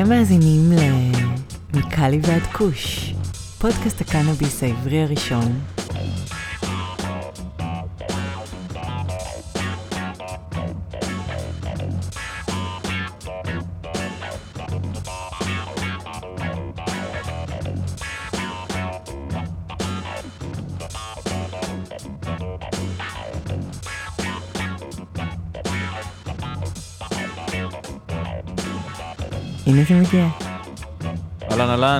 אתם מאזינים ל... מקאלי ועד כוש, פודקאסט הקנאביס העברי הראשון.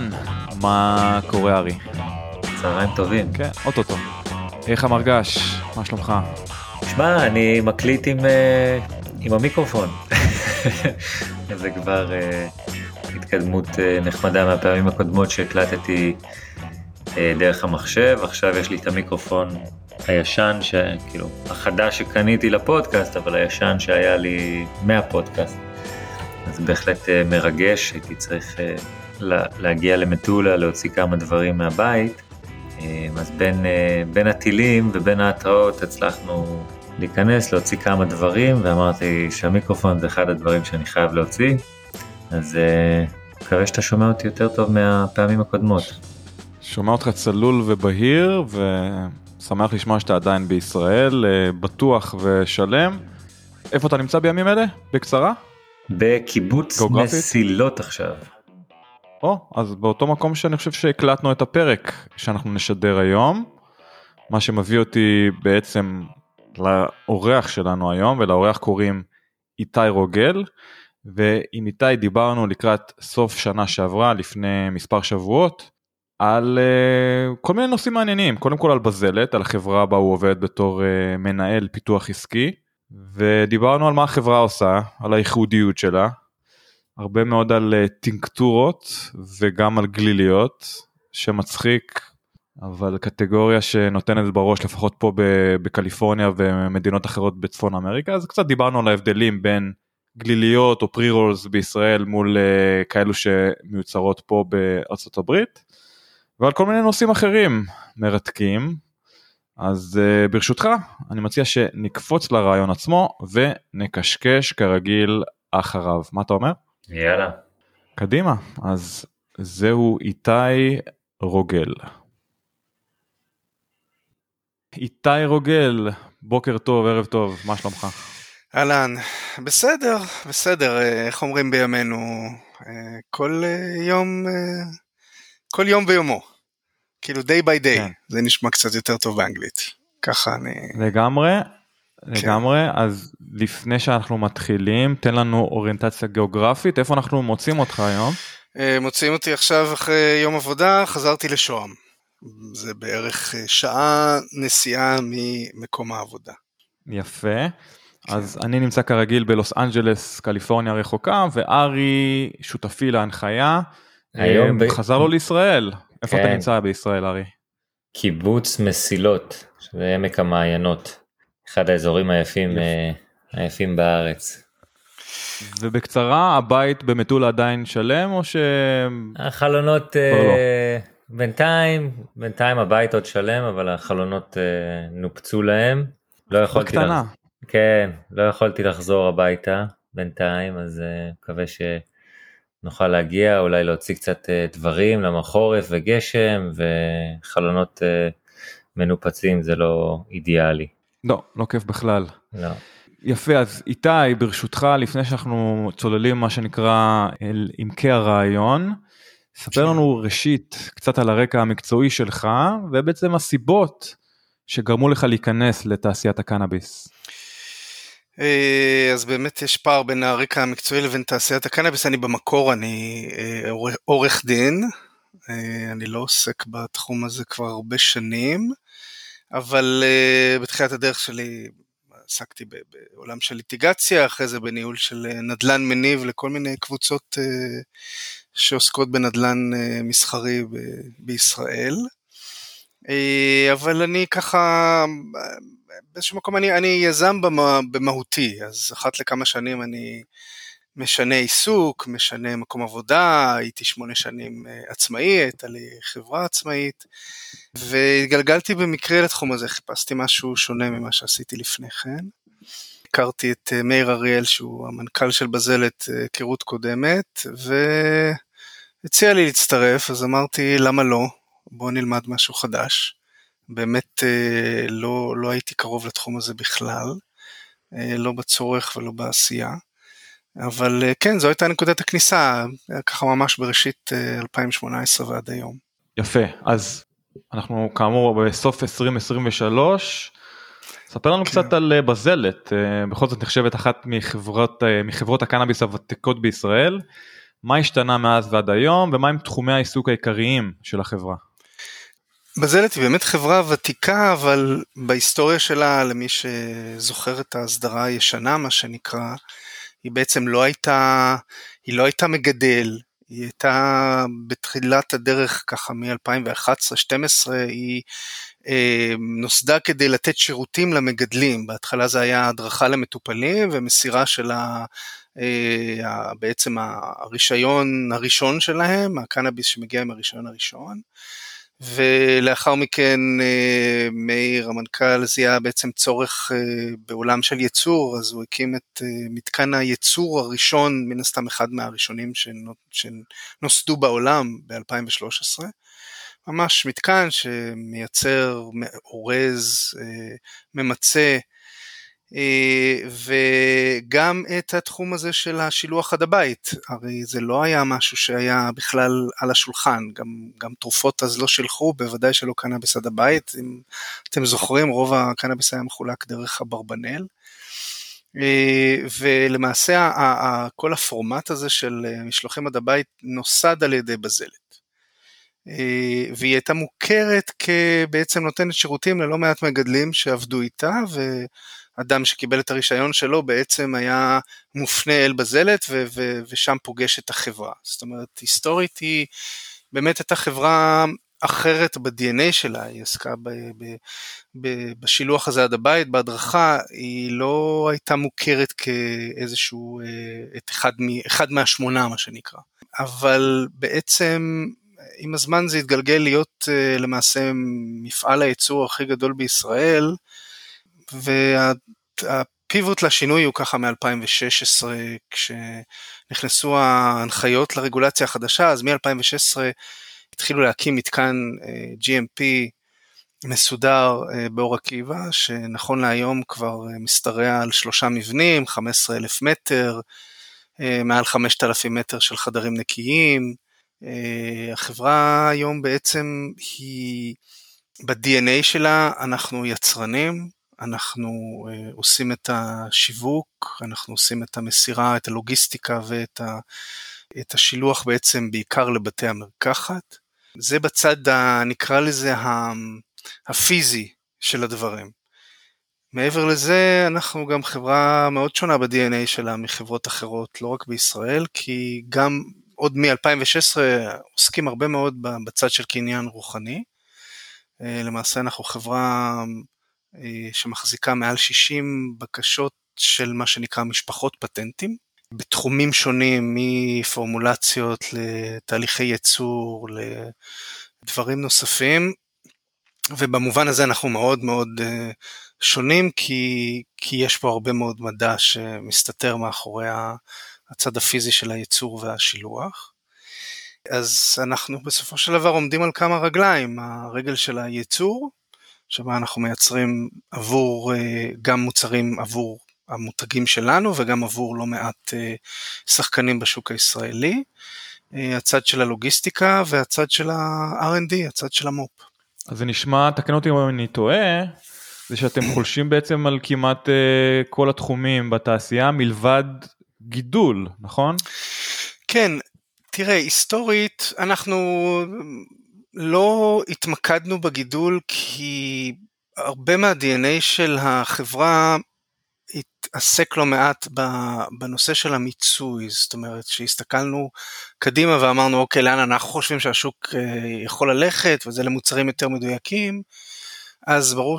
אהלן מה קורה ארי? צהריים טובים. כן, אוטוטו. איך המרגש? מה שלומך? שמע, אני מקליט עם, אה, עם המיקרופון. זה כבר אה, התקדמות אה, נחמדה מהפעמים הקודמות שהקלטתי דרך המחשב, עכשיו יש לי את המיקרופון הישן, כאילו, החדש שקניתי לפודקאסט, אבל הישן שהיה לי מהפודקאסט. אז בהחלט מרגש, הייתי צריך להגיע למטולה, להוציא כמה דברים מהבית. אז בין, בין הטילים ובין ההתראות הצלחנו להיכנס, להוציא כמה דברים, ואמרתי שהמיקרופון זה אחד הדברים שאני חייב להוציא, אז מקווה שאתה שומע אותי יותר טוב מהפעמים הקודמות. שומע אותך צלול ובהיר, ושמח לשמוע שאתה עדיין בישראל, בטוח ושלם. איפה אתה נמצא בימים אלה? בקצרה? בקיבוץ גאוגרפית? מסילות עכשיו. או, אז באותו מקום שאני חושב שהקלטנו את הפרק שאנחנו נשדר היום, מה שמביא אותי בעצם לאורח שלנו היום, ולאורח קוראים איתי רוגל, ועם איתי דיברנו לקראת סוף שנה שעברה, לפני מספר שבועות, על uh, כל מיני נושאים מעניינים, קודם כל על בזלת, על החברה בה הוא עובד בתור uh, מנהל פיתוח עסקי, ודיברנו על מה החברה עושה, על הייחודיות שלה, הרבה מאוד על uh, טינקטורות וגם על גליליות, שמצחיק, אבל קטגוריה שנותנת בראש לפחות פה בקליפורניה ומדינות אחרות בצפון אמריקה, אז קצת דיברנו על ההבדלים בין גליליות או פרי רולס בישראל מול uh, כאלו שמיוצרות פה בארצות הברית, ועל כל מיני נושאים אחרים מרתקים. אז uh, ברשותך, אני מציע שנקפוץ לרעיון עצמו ונקשקש כרגיל אחריו. מה אתה אומר? יאללה. קדימה, אז זהו איתי רוגל. איתי רוגל, בוקר טוב, ערב טוב, מה שלומך? אהלן, בסדר, בסדר, אה, איך אומרים בימינו, אה, כל יום, כל יום ויומו. כאילו day by day, כן. זה נשמע קצת יותר טוב באנגלית. ככה אני... לגמרי. לגמרי, אז לפני שאנחנו מתחילים, תן לנו אוריינטציה גיאוגרפית, איפה אנחנו מוצאים אותך היום? אה, מוצאים אותי עכשיו אחרי יום עבודה, חזרתי לשוהם. זה בערך אה, שעה נסיעה ממקום העבודה. יפה. כן. אז אני נמצא כרגיל בלוס אנג'לס, קליפורניה רחוקה, וארי שותפי להנחיה, היום אה, חזר לו לישראל. איפה כן. אתה נמצא בישראל ארי? קיבוץ מסילות, שזה עמק המעיינות, אחד האזורים היפים, אה, היפים בארץ. ובקצרה הבית במטולה עדיין שלם או ש... החלונות uh, לא. בינתיים, בינתיים הבית עוד שלם אבל החלונות uh, נופצו להם. לא יכולתי... בקטנה. לח... כן, לא יכולתי לחזור הביתה בינתיים אז מקווה uh, ש... נוכל להגיע, אולי להוציא קצת אה, דברים, למה חורף וגשם וחלונות אה, מנופצים זה לא אידיאלי. לא, לא כיף בכלל. לא. יפה, אז איתי, ברשותך, לפני שאנחנו צוללים מה שנקרא אל עמקי הרעיון, ספר לנו ראשית קצת על הרקע המקצועי שלך, ובעצם הסיבות שגרמו לך להיכנס לתעשיית הקנאביס. אה, אז באמת יש פער בין הרקע המקצועי לבין תעשיית הקנאביס, אני במקור אני אה, עורך דין, אה, אני לא עוסק בתחום הזה כבר הרבה שנים, אבל בתחילת הדרך שלי עסקתי בעולם של ליטיגציה, אחרי זה בניהול של נדל"ן מניב לכל מיני קבוצות שעוסקות בנדל"ן מסחרי בישראל. אבל אני ככה באיזשהו מקום אני, אני יזם במה, במהותי, אז אחת לכמה שנים אני משנה עיסוק, משנה מקום עבודה, הייתי שמונה שנים אה, עצמאי, הייתה לי חברה עצמאית, והתגלגלתי במקרה לתחום הזה, חיפשתי משהו שונה ממה שעשיתי לפני כן. הכרתי את מאיר אריאל שהוא המנכ"ל של בזלת היכרות קודמת והציע לי להצטרף אז אמרתי למה לא בוא נלמד משהו חדש. באמת לא, לא הייתי קרוב לתחום הזה בכלל, לא בצורך ולא בעשייה. אבל אה, כן, זו הייתה נקודת הכניסה, ככה ממש בראשית 2018 אה, ועד היום. יפה, אז אנחנו כאמור בסוף 2023, ספר לנו כן. קצת על אה, בזלת, בכל זאת נחשבת אחת מחברות, מחברות הקנאביס הוותיקות בישראל, מה השתנה מאז ועד היום ומה הם תחומי העיסוק העיקריים של החברה? בזלת היא באמת חברה ותיקה, אבל בהיסטוריה שלה, למי שזוכר את ההסדרה הישנה, מה שנקרא, היא בעצם לא הייתה, היא לא הייתה מגדל, היא הייתה בתחילת הדרך ככה מ-2011-2012, היא אה, נוסדה כדי לתת שירותים למגדלים, בהתחלה זה היה הדרכה למטופלים ומסירה של ה... אה, בעצם הרישיון הראשון שלהם, הקנאביס שמגיע עם הרישיון הראשון. ולאחר מכן אה, מאיר המנכ"ל זיהה בעצם צורך אה, בעולם של ייצור, אז הוא הקים את אה, מתקן הייצור הראשון, מן הסתם אחד מהראשונים שנוסדו בעולם ב-2013. ממש מתקן שמייצר, אורז, ממצה וגם את התחום הזה של השילוח עד הבית, הרי זה לא היה משהו שהיה בכלל על השולחן, גם, גם תרופות אז לא שילחו, בוודאי שלא קנאביס עד הבית, אם אתם זוכרים רוב הקנאביס היה מחולק דרך אברבנל. אה, ולמעשה כל הפורמט הזה של משלוחים עד הבית נוסד על ידי בזלת. אה, והיא הייתה מוכרת כבעצם נותנת שירותים ללא מעט מגדלים שעבדו איתה, אדם שקיבל את הרישיון שלו בעצם היה מופנה אל בזלת ו- ו- ושם פוגש את החברה. זאת אומרת, היסטורית היא באמת הייתה חברה אחרת ב-DNA שלה, היא עסקה ב- ב- ב- בשילוח הזה עד הבית, בהדרכה, היא לא הייתה מוכרת כאיזשהו, אה, את אחד, מ- אחד מהשמונה מה שנקרא. אבל בעצם עם הזמן זה התגלגל להיות אה, למעשה מפעל הייצור הכי גדול בישראל, והפיבוט לשינוי הוא ככה מ-2016, כשנכנסו ההנחיות לרגולציה החדשה, אז מ-2016 התחילו להקים מתקן אה, GMP מסודר אה, באור עקיבא, שנכון להיום כבר אה, משתרע על שלושה מבנים, 15 אלף מטר, מעל 5,000 מטר של חדרים נקיים. החברה היום בעצם היא, ב-DNA שלה אנחנו יצרנים, אנחנו uh, עושים את השיווק, אנחנו עושים את המסירה, את הלוגיסטיקה ואת ה, את השילוח בעצם בעיקר לבתי המרקחת. זה בצד, ה, נקרא לזה, הפיזי של הדברים. מעבר לזה, אנחנו גם חברה מאוד שונה ב-DNA שלה מחברות אחרות, לא רק בישראל, כי גם עוד מ-2016 עוסקים הרבה מאוד בצד של קניין רוחני. אה, למעשה אנחנו חברה אה, שמחזיקה מעל 60 בקשות של מה שנקרא משפחות פטנטים, בתחומים שונים מפורמולציות לתהליכי ייצור, לדברים נוספים, ובמובן הזה אנחנו מאוד מאוד אה, שונים, כי, כי יש פה הרבה מאוד מדע שמסתתר מאחורי הצד הפיזי של הייצור והשילוח. אז אנחנו בסופו של דבר עומדים על כמה רגליים, הרגל של הייצור, שבה אנחנו מייצרים עבור אה, גם מוצרים עבור המותגים שלנו וגם עבור לא מעט אה, שחקנים בשוק הישראלי. אה, הצד של הלוגיסטיקה והצד של ה-R&D, הצד של המו"פ. אז זה נשמע, תקן אותי אם אני טועה, זה שאתם חולשים בעצם על כמעט כל התחומים בתעשייה מלבד גידול, נכון? כן, תראה, היסטורית אנחנו לא התמקדנו בגידול כי הרבה מה-DNA של החברה התעסק לא מעט בנושא של המיצוי, זאת אומרת שהסתכלנו קדימה ואמרנו אוקיי לאן אנחנו חושבים שהשוק אה, יכול ללכת וזה למוצרים יותר מדויקים, אז ברור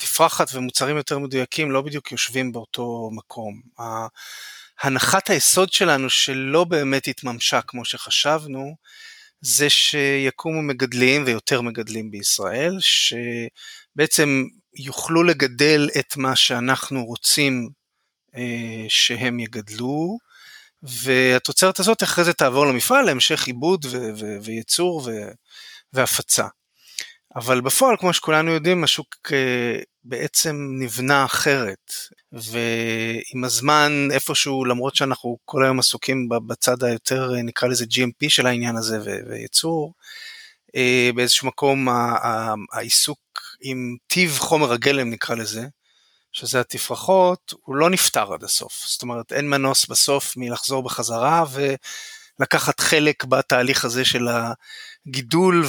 שהתפרחת ומוצרים יותר מדויקים לא בדיוק יושבים באותו מקום. הנחת היסוד שלנו שלא באמת התממשה כמו שחשבנו, זה שיקומו מגדלים ויותר מגדלים בישראל, שבעצם יוכלו לגדל את מה שאנחנו רוצים אה, שהם יגדלו, והתוצרת הזאת אחרי זה תעבור למפעל להמשך עיבוד וייצור והפצה. אבל בפועל, כמו שכולנו יודעים, השוק אה, בעצם נבנה אחרת, ועם הזמן איפשהו, למרות שאנחנו כל היום עסוקים בצד היותר, נקרא לזה GMP של העניין הזה וייצור, אה, באיזשהו מקום העיסוק עם טיב חומר הגלם נקרא לזה, שזה התפרחות, הוא לא נפתר עד הסוף. זאת אומרת, אין מנוס בסוף מלחזור בחזרה ולקחת חלק בתהליך הזה של הגידול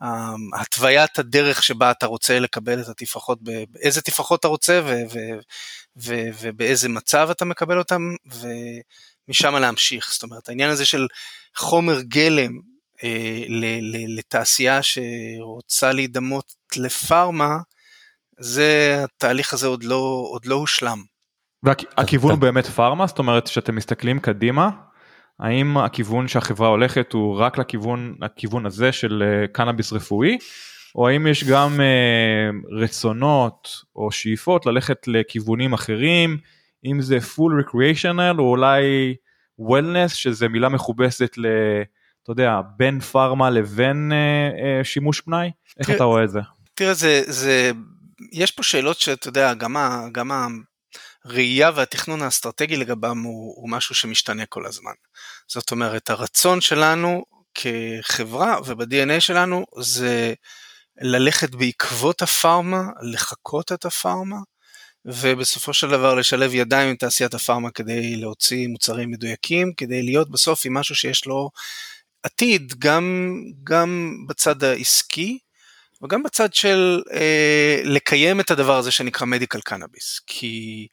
והתוויית הדרך שבה אתה רוצה לקבל את התפרחות, באיזה תפרחות אתה רוצה ו- ו- ו- ובאיזה מצב אתה מקבל אותם, ומשם להמשיך. זאת אומרת, העניין הזה של חומר גלם אה, לתעשייה שרוצה להידמות לפארמה, זה, התהליך הזה עוד לא, עוד לא הושלם. והכיוון הוא באמת פארמה? זאת אומרת שאתם מסתכלים קדימה, האם הכיוון שהחברה הולכת הוא רק לכיוון, לכיוון הזה של אה, קנאביס רפואי, או האם יש גם uh, רצונות או שאיפות ללכת לכיוונים אחרים, אם זה full recreational או אולי wellness שזה מילה מכובסת ל... אתה יודע, בין פארמה לבין uh, uh, שימוש פנאי? איך אתה רואה את זה? תראה, זה, זה, יש פה שאלות שאתה יודע, גם, ה, גם הראייה והתכנון האסטרטגי לגבם הוא, הוא משהו שמשתנה כל הזמן. זאת אומרת, הרצון שלנו כחברה וב-DNA שלנו זה ללכת בעקבות הפארמה, לחקות את הפארמה, ובסופו של דבר לשלב ידיים עם תעשיית הפארמה כדי להוציא מוצרים מדויקים, כדי להיות בסוף עם משהו שיש לו עתיד, גם, גם בצד העסקי, וגם בצד של אה, לקיים את הדבר הזה שנקרא מדיקל קנאביס, כי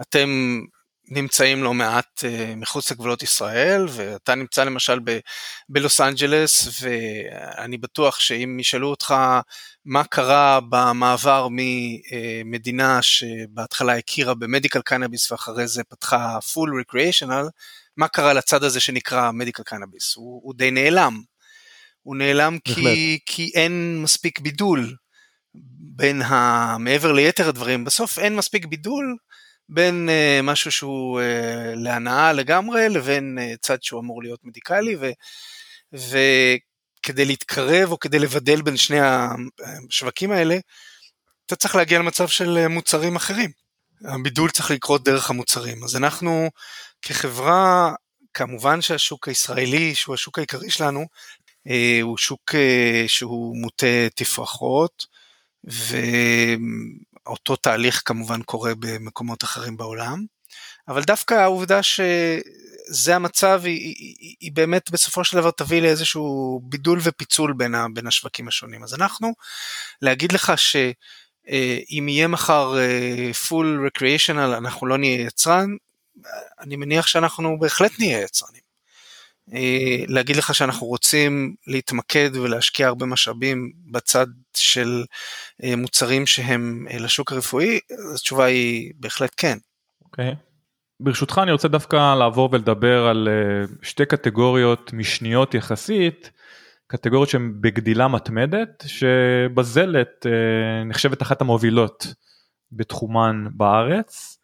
אתם נמצאים לא מעט אה, מחוץ לגבולות ישראל, ואתה נמצא למשל ב, בלוס אנג'לס, ואני בטוח שאם ישאלו אותך מה קרה במעבר ממדינה שבהתחלה הכירה במדיקל קנאביס ואחרי זה פתחה פול ריקריאיישנל, מה קרה לצד הזה שנקרא מדיקל קנאביס? הוא, הוא די נעלם. הוא נעלם כי, כי אין מספיק בידול בין ה... מעבר ליתר הדברים, בסוף אין מספיק בידול בין uh, משהו שהוא uh, להנאה לגמרי לבין uh, צד שהוא אמור להיות מדיקלי ו, וכדי להתקרב או כדי לבדל בין שני השווקים האלה, אתה צריך להגיע למצב של מוצרים אחרים. הבידול צריך לקרות דרך המוצרים. אז אנחנו כחברה, כמובן שהשוק הישראלי, שהוא השוק העיקרי שלנו, הוא שוק אה, שהוא מוטה תפרחות, ואותו תהליך כמובן קורה במקומות אחרים בעולם, אבל דווקא העובדה שזה המצב היא, היא, היא באמת בסופו של דבר תביא לאיזשהו בידול ופיצול בין, ה, בין השווקים השונים. אז אנחנו, להגיד לך שאם יהיה מחר full recreational אנחנו לא נהיה יצרן, אני מניח שאנחנו בהחלט נהיה יצרנים. אה, להגיד לך שאנחנו רוצים להתמקד ולהשקיע הרבה משאבים בצד של אה, מוצרים שהם אה, לשוק הרפואי, התשובה היא בהחלט כן. אוקיי. Okay. ברשותך אני רוצה דווקא לעבור ולדבר על שתי קטגוריות משניות יחסית, קטגוריות שהן בגדילה מתמדת, שבזלת נחשבת אחת המובילות בתחומן בארץ.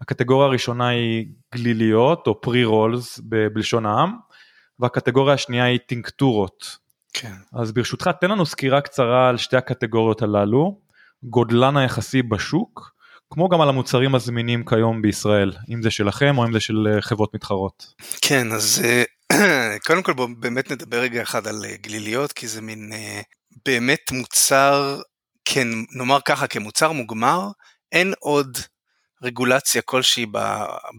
הקטגוריה הראשונה היא גליליות או פרי רולס בלשון העם. והקטגוריה השנייה היא טינקטורות. כן. אז ברשותך תן לנו סקירה קצרה על שתי הקטגוריות הללו, גודלן היחסי בשוק, כמו גם על המוצרים הזמינים כיום בישראל, אם זה שלכם או אם זה של אה, חברות מתחרות. כן, אז אה, קודם כל בואו באמת נדבר רגע אחד על אה, גליליות, כי זה מין באמת מוצר, כן, נאמר ככה, כמוצר מוגמר, אין עוד רגולציה כלשהי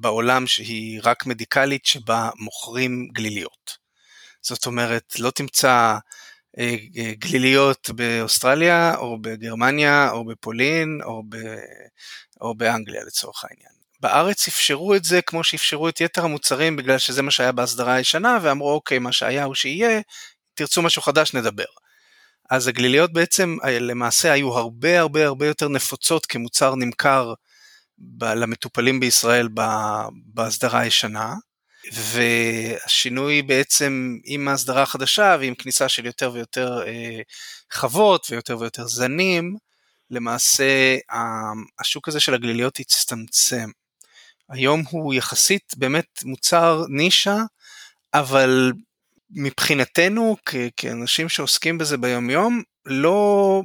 בעולם שהיא רק מדיקלית שבה מוכרים גליליות. זאת אומרת, לא תמצא אה, גליליות באוסטרליה או בגרמניה או בפולין או, ב, או באנגליה לצורך העניין. בארץ אפשרו את זה כמו שאפשרו את יתר המוצרים בגלל שזה מה שהיה בהסדרה הישנה ואמרו אוקיי מה שהיה הוא שיהיה, תרצו משהו חדש נדבר. אז הגליליות בעצם אה, למעשה היו הרבה הרבה הרבה יותר נפוצות כמוצר נמכר למטופלים בישראל בהסדרה הישנה, והשינוי בעצם עם ההסדרה החדשה ועם כניסה של יותר ויותר אה, חוות ויותר ויותר זנים למעשה השוק הזה של הגליליות הצטמצם. היום הוא יחסית באמת מוצר נישה, אבל מבחינתנו כאנשים שעוסקים בזה ביום יום, לא,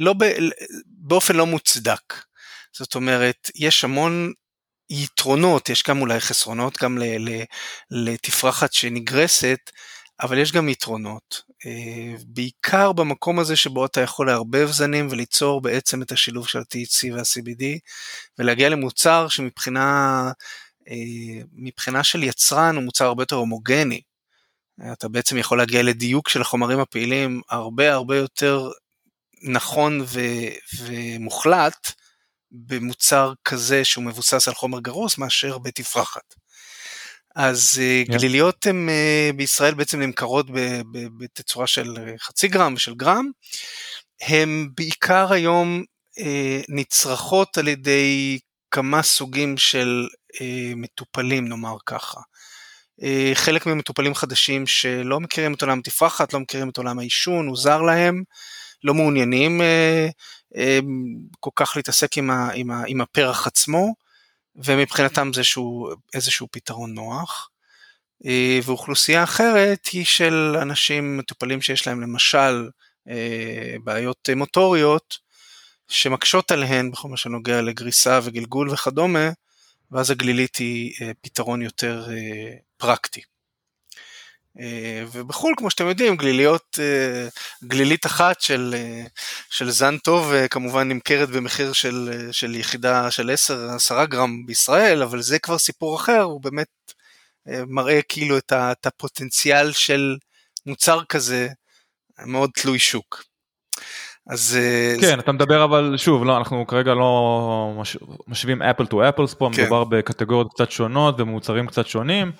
לא ב, באופן לא מוצדק. זאת אומרת, יש המון יתרונות, יש גם אולי חסרונות גם לתפרחת שנגרסת, אבל יש גם יתרונות. אה, בעיקר במקום הזה שבו אתה יכול לערבב זנים וליצור בעצם את השילוב של ה-THC וה-CBD ולהגיע למוצר שמבחינה אה, מבחינה של יצרן הוא מוצר הרבה יותר הומוגני. אתה בעצם יכול להגיע לדיוק של החומרים הפעילים הרבה הרבה יותר נכון ו- ומוחלט במוצר כזה שהוא מבוסס על חומר גרוס מאשר בתפרחת. אז yeah. אה, גליליות הן אה, בישראל בעצם נמכרות בתצורה של אה, חצי גרם ושל גרם. הן בעיקר היום נצרכות על ידי כמה סוגים של מטופלים נאמר ככה. חלק ממטופלים חדשים שלא מכירים את עולם התפרחת, לא מכירים את עולם העישון, הוא זר להם, לא מעוניינים כל כך להתעסק עם, ה, עם, ה, עם הפרח עצמו, ומבחינתם זה שהוא, איזשהו פתרון נוח. אה, ואוכלוסייה אחרת היא של אנשים מטופלים שיש להם למשל אה, בעיות מוטוריות שמקשות עליהן בכל מה שנוגע לגריסה וגלגול וכדומה, ואז הגלילית היא אה, פתרון יותר פרקטי. אה, ובחו"ל כמו שאתם יודעים גליליות אה, גלילית אחת של, אה, של זן טוב כמובן נמכרת במחיר של, של יחידה של 10-10 גרם בישראל אבל זה כבר סיפור אחר הוא באמת מראה כאילו את, ה, את הפוטנציאל של מוצר כזה מאוד תלוי שוק. אז כן זה... אתה מדבר אבל שוב לא אנחנו כרגע לא מש... משווים אפל טו אפלס פה כן. מדובר בקטגוריות קצת שונות ומוצרים קצת שונים.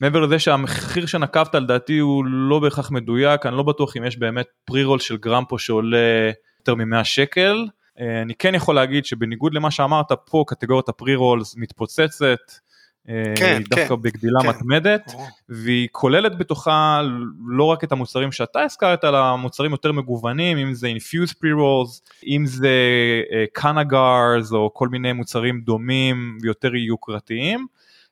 מעבר לזה שהמחיר שנקבת לדעתי הוא לא בהכרח מדויק, אני לא בטוח אם יש באמת פרי רול של גרם פה שעולה יותר מ-100 שקל. אה, אני כן יכול להגיד שבניגוד למה שאמרת פה קטגוריית הפרי רולס מתפוצצת, אה, כן, היא דווקא כן, בגדילה כן. מתמדת, והיא כוללת בתוכה לא רק את המוצרים שאתה הזכרת, אלא מוצרים יותר מגוונים, אם זה infused pre-rolls, אם זה קנגרס אה, או כל מיני מוצרים דומים ויותר יוקרתיים.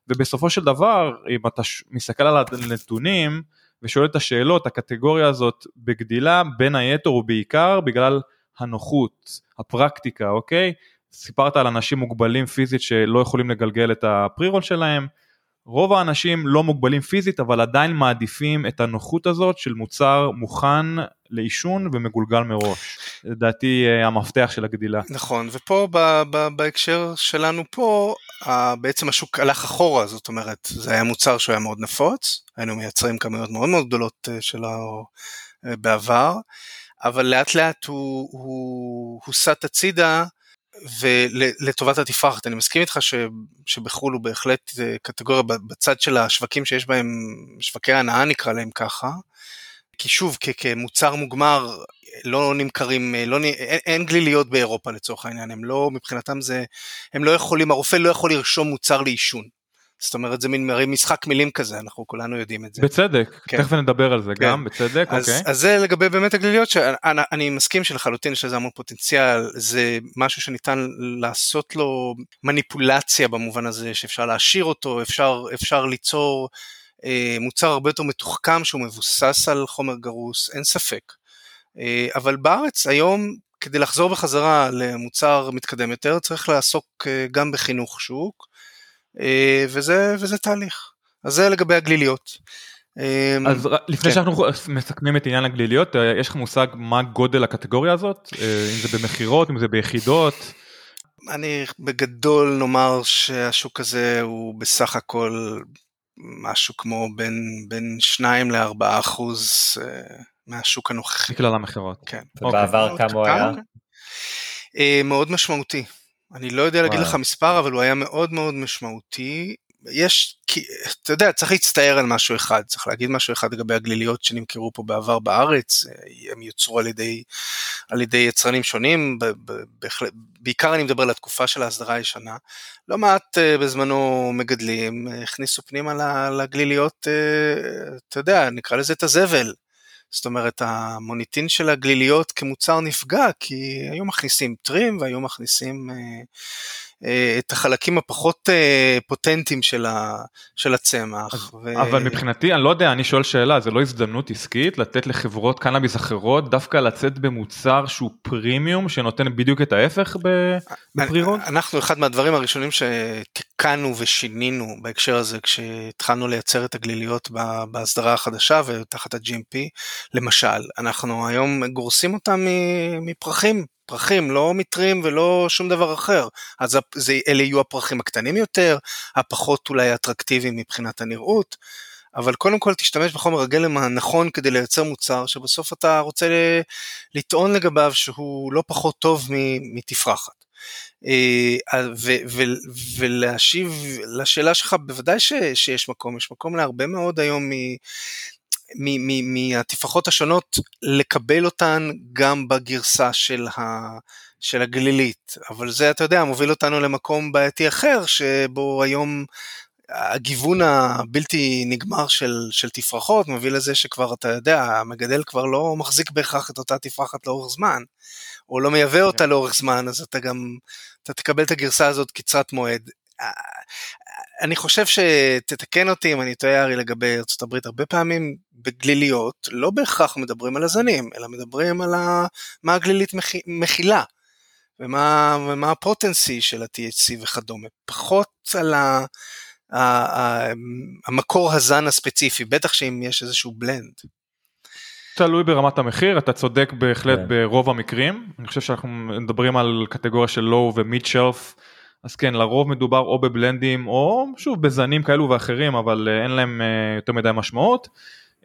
ובסופו של דבר, אם אתה מסתכל על הנתונים ושואל את השאלות, הקטגוריה הזאת בגדילה בין היתר ובעיקר בגלל הנוחות, הפרקטיקה, אוקיי? סיפרת על אנשים מוגבלים פיזית שלא יכולים לגלגל את הפרי-רול שלהם, רוב האנשים לא מוגבלים פיזית אבל עדיין מעדיפים את הנוחות הזאת של מוצר מוכן לעישון ומגולגל מראש. לדעתי אה, המפתח של הגדילה. נכון ופה ב- ב- בהקשר שלנו פה בעצם השוק הלך אחורה זאת אומרת זה היה מוצר שהוא היה מאוד נפוץ היינו מייצרים כמויות מאוד מאוד גדולות אה, שלו אה, בעבר אבל לאט לאט הוא הוסט הצידה ולטובת התפרחת, אני מסכים איתך ש, שבחו"ל הוא בהחלט אה, קטגוריה בצד של השווקים שיש בהם, שווקי הנאה נקרא להם ככה, כי שוב, כ, כמוצר מוגמר לא נמכרים, אה, לא, אין, אין גליליות באירופה לצורך העניין, הם לא, מבחינתם זה, הם לא יכולים, הרופא לא יכול לרשום מוצר לעישון. זאת אומרת זה מין משחק מילים כזה אנחנו כולנו יודעים את זה. בצדק כן. תכף נדבר על זה כן. גם בצדק אז, אוקיי. אז זה לגבי באמת הגליליות שאני מסכים שלחלוטין יש לזה המון פוטנציאל זה משהו שניתן לעשות לו מניפולציה במובן הזה שאפשר להשאיר אותו אפשר אפשר ליצור אה, מוצר הרבה יותר מתוחכם שהוא מבוסס על חומר גרוס אין ספק. אה, אבל בארץ היום כדי לחזור בחזרה למוצר מתקדם יותר צריך לעסוק אה, גם בחינוך שוק. אה, וזה, וזה תהליך. אז זה לגבי הגליליות. אה, אז לפני כן. שאנחנו מסכמים את עניין הגליליות, אה, יש לך מושג מה גודל הקטגוריה הזאת? אם זה במכירות, אם זה ביחידות? אני בגדול נאמר שהשוק הזה הוא בסך הכל משהו כמו בין, בין 2 ל-4 אחוז מהשוק הנוכחי. מכלל המכירות. כן. ובעבר כמה הוא היה? מאוד משמעותי. אני לא יודע להגיד לך מספר, אבל הוא היה מאוד מאוד משמעותי. יש, כי, אתה יודע, צריך להצטער על משהו אחד, צריך להגיד משהו אחד לגבי הגליליות שנמכרו פה בעבר בארץ, הם יוצרו על ידי, על ידי יצרנים שונים, ב, ב, בהחלט, בעיקר אני מדבר על התקופה של ההסדרה הישנה. לא מעט uh, בזמנו מגדלים הכניסו פנימה לגליליות, אתה יודע, נקרא לזה את הזבל. זאת אומרת, המוניטין של הגליליות כמוצר נפגע, כי היו מכניסים טרים והיו מכניסים אה, את החלקים הפחות אה, פוטנטיים של, ה, של הצמח. ו... אבל מבחינתי, אני לא יודע, אני שואל שאלה, זה לא הזדמנות עסקית לתת לחברות קנאביס אחרות דווקא לצאת במוצר שהוא פרימיום, שנותן בדיוק את ההפך בפרירות? אנחנו, אחד מהדברים הראשונים שתיקנו ושינינו בהקשר הזה, כשהתחלנו לייצר את הגליליות בהסדרה החדשה ותחת ה-GMP, למשל, אנחנו היום גורסים אותם מפרחים. פרחים, לא מיטרים ולא שום דבר אחר. אז זה, אלה יהיו הפרחים הקטנים יותר, הפחות אולי אטרקטיביים מבחינת הנראות, אבל קודם כל תשתמש בחומר הגלם הנכון כדי לייצר מוצר שבסוף אתה רוצה לטעון לגביו שהוא לא פחות טוב מתפרחת. אה, ולהשיב לשאלה שלך, בוודאי שיש מקום, יש מקום להרבה מאוד היום מהתפרחות השונות לקבל אותן גם בגרסה של, ה, של הגלילית, אבל זה אתה יודע מוביל אותנו למקום בעייתי אחר שבו היום הגיוון הבלתי נגמר של, של תפרחות מביא לזה שכבר אתה יודע המגדל כבר לא מחזיק בהכרח את אותה תפרחת לאורך זמן. או לא מייבא אותה כן. לאורך זמן אז אתה גם אתה תקבל את הגרסה הזאת קצרת מועד. אני חושב שתתקן אותי אם אני טועה ארי לגבי ארה"ב הרבה פעמים בגליליות לא בהכרח מדברים על הזנים אלא מדברים על ה... מה הגלילית מכילה ומה, ומה הפוטנסי של ה-THC וכדומה פחות על ה... ה... ה... המקור הזן הספציפי בטח שאם יש איזשהו בלנד. תלוי ברמת המחיר אתה צודק בהחלט yeah. כן. ברוב המקרים אני חושב שאנחנו מדברים על קטגוריה של לואו ומיד שלף. אז כן לרוב מדובר או בבלנדים או שוב בזנים כאלו ואחרים אבל אה, אין להם אה, יותר מדי משמעות.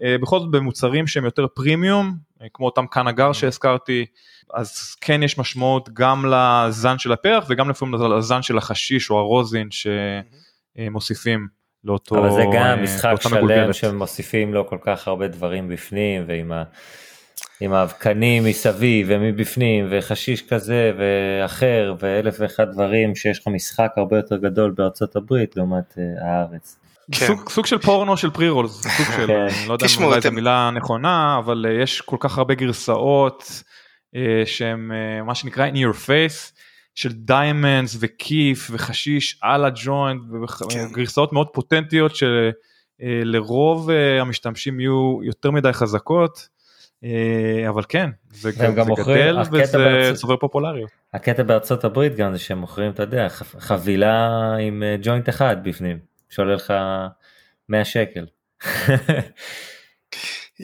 אה, בכל זאת במוצרים שהם יותר פרימיום כמו אותם קנגר mm-hmm. שהזכרתי אז כן יש משמעות גם לזן של הפרח וגם לפעמים לזן של החשיש או הרוזין שמוסיפים לאותו אבל זה גם משחק שלם שמוסיפים לו כל כך הרבה דברים בפנים ועם ה... עם האבקנים מסביב ומבפנים וחשיש כזה ואחר ואלף ואחד דברים שיש לך משחק הרבה יותר גדול בארצות הברית לעומת uh, הארץ. כן. סוג, סוג של פורנו של פרי רולס, סוג של, כן. אני לא יודע אם אולי זו מילה נכונה, אבל uh, יש כל כך הרבה גרסאות uh, שהם uh, מה שנקרא in your face, של diamonds ו kief וחשיש על הג'וינט, כן. גרסאות מאוד פוטנטיות שלרוב המשתמשים יהיו יותר מדי חזקות. אה, אבל כן, זה, גם זה גדל וזה בארצ... צובר פופולריות. הקטע בארצות הברית גם זה שהם מוכרים, אתה יודע, חבילה עם אה, ג'וינט אחד בפנים, שעולה לך 100 שקל.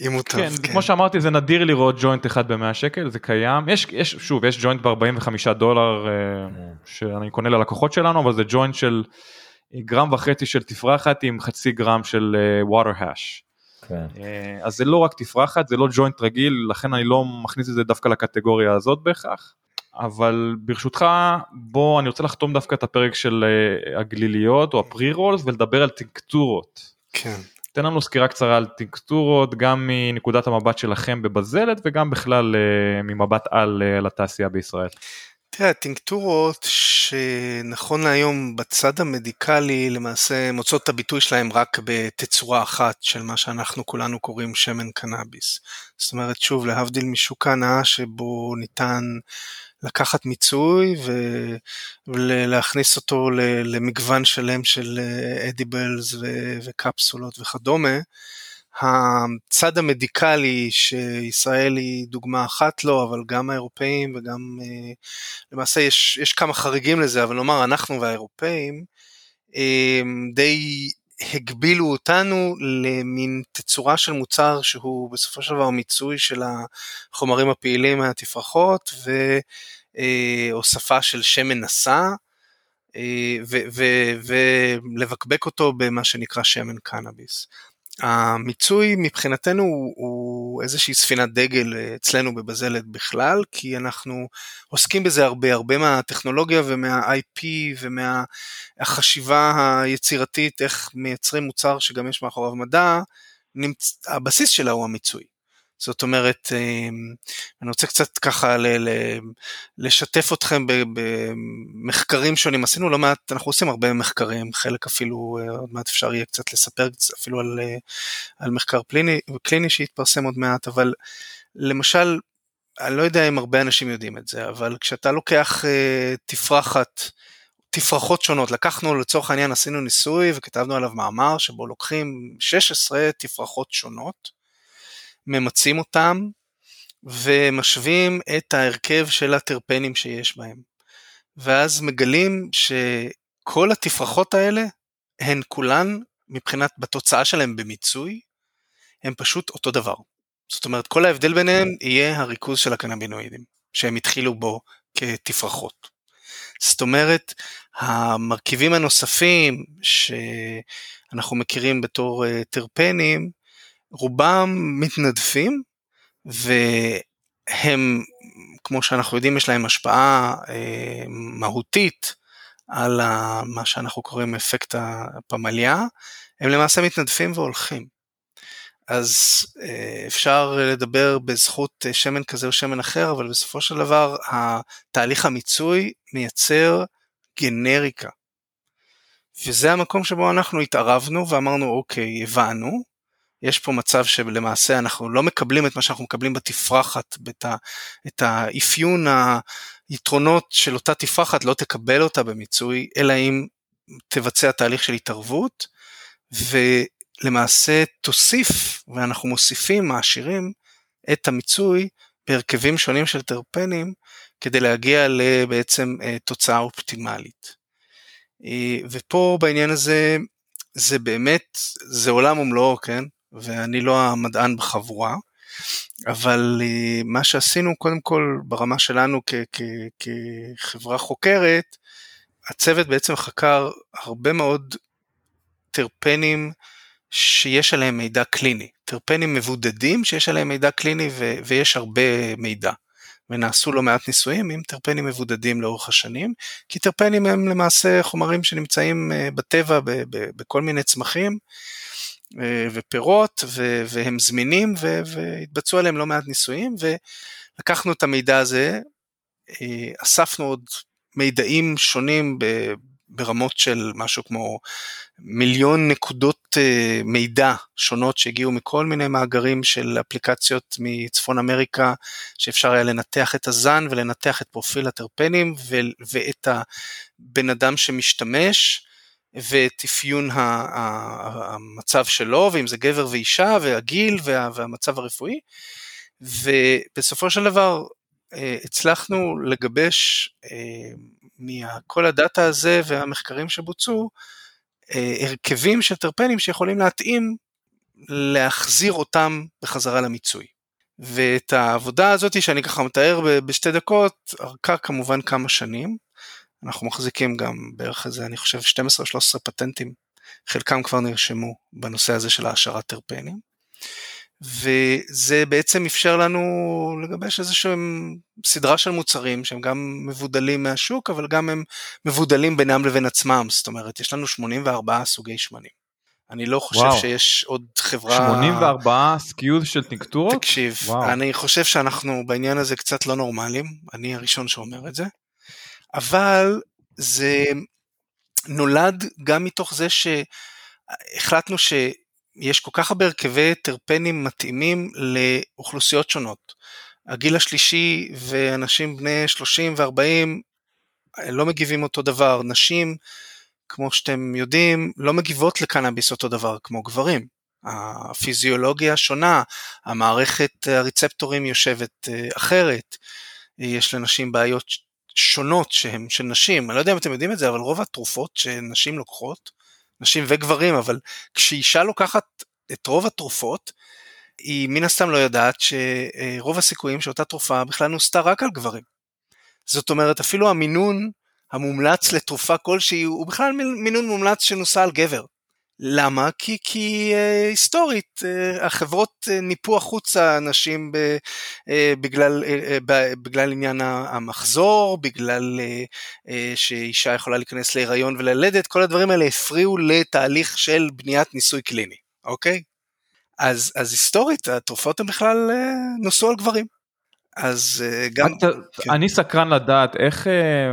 אם הוא טוב, כן, כן. כמו שאמרתי זה נדיר לראות ג'וינט אחד ב-100 שקל, זה קיים, יש, יש, שוב, יש ג'וינט ב-45 דולר אה, כן. שאני קונה ללקוחות שלנו, אבל זה ג'וינט של גרם וחצי של תפרחת עם חצי גרם של water hash. כן. אה, אז זה לא רק תפרחת, זה לא ג'וינט רגיל, לכן אני לא מכניס את זה דווקא לקטגוריה הזאת בהכרח. אבל ברשותך, בוא, אני רוצה לחתום דווקא את הפרק של אה, הגליליות או הפרי רולס ולדבר על טינקטורות. כן. תן לנו סקירה קצרה על טינקטורות, גם מנקודת המבט שלכם בבזלת וגם בכלל אה, ממבט על לתעשייה בישראל. תראה, טינקטורות שנכון להיום בצד המדיקלי למעשה מוצאות את הביטוי שלהם רק בתצורה אחת של מה שאנחנו כולנו קוראים שמן קנאביס. זאת אומרת, שוב, להבדיל משוק ההנאה שבו ניתן לקחת מיצוי ולהכניס אותו למגוון שלם של אדיבלס וקפסולות וכדומה, הצד המדיקלי שישראל היא דוגמה אחת לו, אבל גם האירופאים וגם אה, למעשה יש, יש כמה חריגים לזה, אבל נאמר אנחנו והאירופאים אה, די הגבילו אותנו למין תצורה של מוצר שהוא בסופו של דבר מיצוי של החומרים הפעילים מהתפרחות והוספה של שמן נסע. ולבקבק אותו במה שנקרא שמן קנאביס. המיצוי מבחינתנו הוא, הוא איזושהי ספינת דגל אצלנו בבזלת בכלל, כי אנחנו עוסקים בזה הרבה, הרבה מהטכנולוגיה ומה-IP ומהחשיבה היצירתית, איך מייצרים מוצר שגם יש מאחוריו מדע, נמצ... הבסיס שלה הוא המיצוי. זאת אומרת, אמ, אני רוצה קצת ככה ל- לשתף אתכם במחקרים שונים, עשינו לא מעט, אנחנו עושים הרבה מחקרים, חלק אפילו, אה, עוד מעט אפשר יהיה קצת לספר אפילו על, אה, על מחקר פליני, קליני שיתפרסם עוד מעט, אבל למשל, אני לא יודע אם הרבה אנשים יודעים את זה, אבל כשאתה לוקח uh, תפרחת, תפרחות שונות, לקחנו לצורך העניין עשינו ניסוי וכתבנו עליו מאמר שבו לוקחים 16 תפרחות שונות, ממצים אותם ומשווים את ההרכב של הטרפנים שיש בהם. ואז מגלים שכל התפרחות האלה הן כולן מבחינת בתוצאה שלהם במיצוי, הם פשוט אותו דבר. זאת אומרת כל ההבדל ביניהם יהיה הריכוז של הקנבינואידים שהם התחילו בו כתפרחות. זאת אומרת המרכיבים הנוספים שאנחנו מכירים בתור אה, טרפנים רובם מתנדפים והם כמו שאנחנו יודעים יש להם השפעה אה, מהותית על מה שאנחנו קוראים אפקט הפמליה הם למעשה מתנדפים והולכים. אז אה, אפשר לדבר בזכות אה, שמן כזה או שמן אחר, אבל בסופו של דבר התהליך המיצוי מייצר גנריקה. וזה המקום שבו אנחנו התערבנו ואמרנו אוקיי, הבנו, יש פה מצב שלמעשה אנחנו לא מקבלים את מה שאנחנו מקבלים בתפרחת, ה, את האפיון היתרונות של אותה תפרחת, לא תקבל אותה במיצוי, אלא אם תבצע תהליך של התערבות, ו... למעשה תוסיף, ואנחנו מוסיפים, מעשירים, את המיצוי בהרכבים שונים של טרפנים, כדי להגיע לבעצם אה, תוצאה אופטימלית. אה, ופה בעניין הזה, זה באמת, זה עולם ומלואו, כן? ואני לא המדען בחבורה, אבל אה, מה שעשינו קודם כל ברמה שלנו כחברה חוקרת, הצוות בעצם חקר הרבה מאוד טרפנים שיש עליהם מידע קליני, טרפנים מבודדים שיש עליהם מידע קליני ו- ויש הרבה מידע. ונעשו לא מעט ניסויים עם טרפנים מבודדים לאורך השנים, כי טרפנים הם למעשה חומרים שנמצאים אה, בטבע ב- ב- בכל מיני צמחים ופירות ו- והם זמינים ו- והתבצעו עליהם לא מעט ניסויים ולקחנו את המידע הזה, אה, אספנו עוד מידעים שונים ברמות של משהו כמו מיליון נקודות אה, מידע שונות שהגיעו מכל מיני מאגרים של אפליקציות מצפון אמריקה, שאפשר היה לנתח את הזן ולנתח את פרופיל הטרפנים ואת הבן אדם שמשתמש. ואת אפיון המצב שלו, ואם זה גבר ואישה, והגיל והמצב הרפואי. ובסופו של דבר אה, הצלחנו לגבש אה, מכל הדאטה הזה והמחקרים שבוצעו, אה, הרכבים של טרפנים שיכולים להתאים להחזיר אותם בחזרה למיצוי. ואת העבודה הזאת שאני ככה מתאר בשתי דקות, ארכה כמובן כמה שנים. אנחנו מחזיקים גם בערך איזה, אני חושב, 12-13 פטנטים, חלקם כבר נרשמו בנושא הזה של העשרת טרפנים. וזה בעצם אפשר לנו לגבש איזושהי סדרה של מוצרים שהם גם מבודלים מהשוק, אבל גם הם מבודלים בינם לבין עצמם, זאת אומרת, יש לנו 84 סוגי שמנים. אני לא חושב וואו. שיש עוד חברה... 84 SKUs של טינקטורות? תקשיב, וואו. אני חושב שאנחנו בעניין הזה קצת לא נורמלים, אני הראשון שאומר את זה, אבל זה נולד גם מתוך זה שהחלטנו ש... יש כל כך הרבה הרכבי טרפנים מתאימים לאוכלוסיות שונות. הגיל השלישי ואנשים בני 30 ו-40 לא מגיבים אותו דבר, נשים, כמו שאתם יודעים, לא מגיבות לקנאביס אותו דבר כמו גברים. הפיזיולוגיה שונה, המערכת הריצפטורים יושבת אה, אחרת, יש לנשים בעיות שונות שהן של נשים, אני לא יודע אם אתם יודעים את זה, אבל רוב התרופות שנשים לוקחות נשים וגברים, אבל כשאישה לוקחת את רוב התרופות, היא מן הסתם לא יודעת שרוב הסיכויים שאותה תרופה בכלל נוסתה רק על גברים. זאת אומרת, אפילו המינון המומלץ לתרופה כלשהי הוא בכלל מינון מומלץ שנוסה על גבר. למה? כי, כי אה, היסטורית אה, החברות אה, ניפו החוצה אנשים ב, אה, בגלל, אה, אה ב, בגלל עניין המחזור, בגלל אה, אה, שאישה יכולה להיכנס להיריון וללדת, כל הדברים האלה הפריעו לתהליך של בניית ניסוי קליני, אוקיי? אז, אז היסטורית התרופות הן בכלל אה, נוסו על גברים. אז אה, גם... אתה, כן. אני סקרן לדעת איך אה,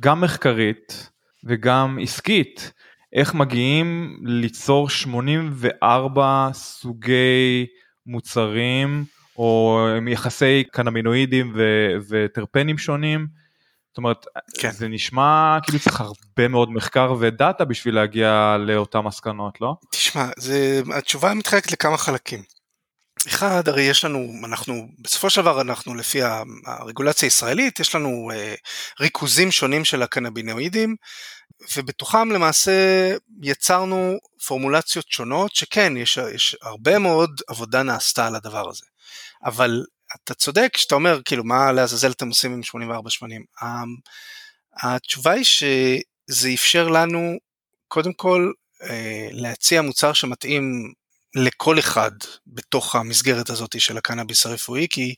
גם מחקרית וגם עסקית, איך מגיעים ליצור 84 סוגי מוצרים או יחסי קנמינואידים ו- וטרפנים שונים. זאת אומרת, כן. זה נשמע כאילו צריך הרבה מאוד מחקר ודאטה בשביל להגיע לאותן מסקנות, לא? תשמע, זה, התשובה מתחלקת לכמה חלקים. אחד, הרי יש לנו, אנחנו, בסופו של דבר אנחנו לפי הרגולציה הישראלית, יש לנו אה, ריכוזים שונים של הקנבינואידים, ובתוכם למעשה יצרנו פורמולציות שונות, שכן, יש, יש הרבה מאוד עבודה נעשתה על הדבר הזה. אבל אתה צודק שאתה אומר, כאילו, מה לעזאזל אתם עושים עם 84 שמנים? ה- התשובה היא שזה אפשר לנו, קודם כל, אה, להציע מוצר שמתאים לכל אחד בתוך המסגרת הזאת של הקנאביס הרפואי, כי,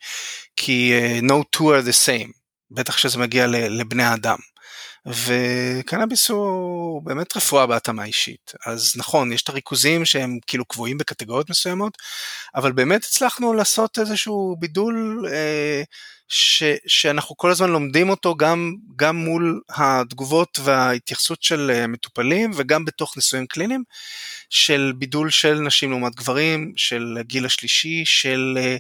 כי uh, no two are the same, בטח כשזה מגיע לבני האדם. וקנאביס הוא באמת רפואה בהתאמה אישית. אז נכון, יש את הריכוזים שהם כאילו קבועים בקטגוריות מסוימות, אבל באמת הצלחנו לעשות איזשהו בידול אה, ש, שאנחנו כל הזמן לומדים אותו גם, גם מול התגובות וההתייחסות של אה, מטופלים וגם בתוך ניסויים קליניים, של בידול של נשים לעומת גברים, של הגיל השלישי, של אה,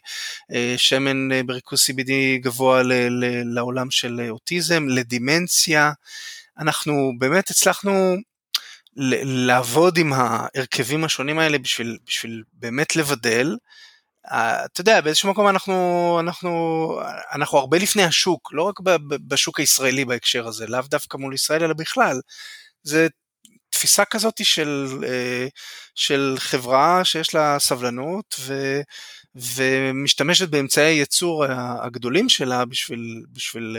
אה, שמן בריכוז CBD גבוה ל, ל, לעולם של אוטיזם, לדימנציה. אנחנו באמת הצלחנו לעבוד עם ההרכבים השונים האלה בשביל, בשביל באמת לבדל. אתה יודע, באיזשהו מקום אנחנו, אנחנו, אנחנו הרבה לפני השוק, לא רק בשוק הישראלי בהקשר הזה, לאו דווקא מול ישראל אלא בכלל. זה תפיסה כזאת של, של חברה שיש לה סבלנות ו, ומשתמשת באמצעי הייצור הגדולים שלה בשביל, בשביל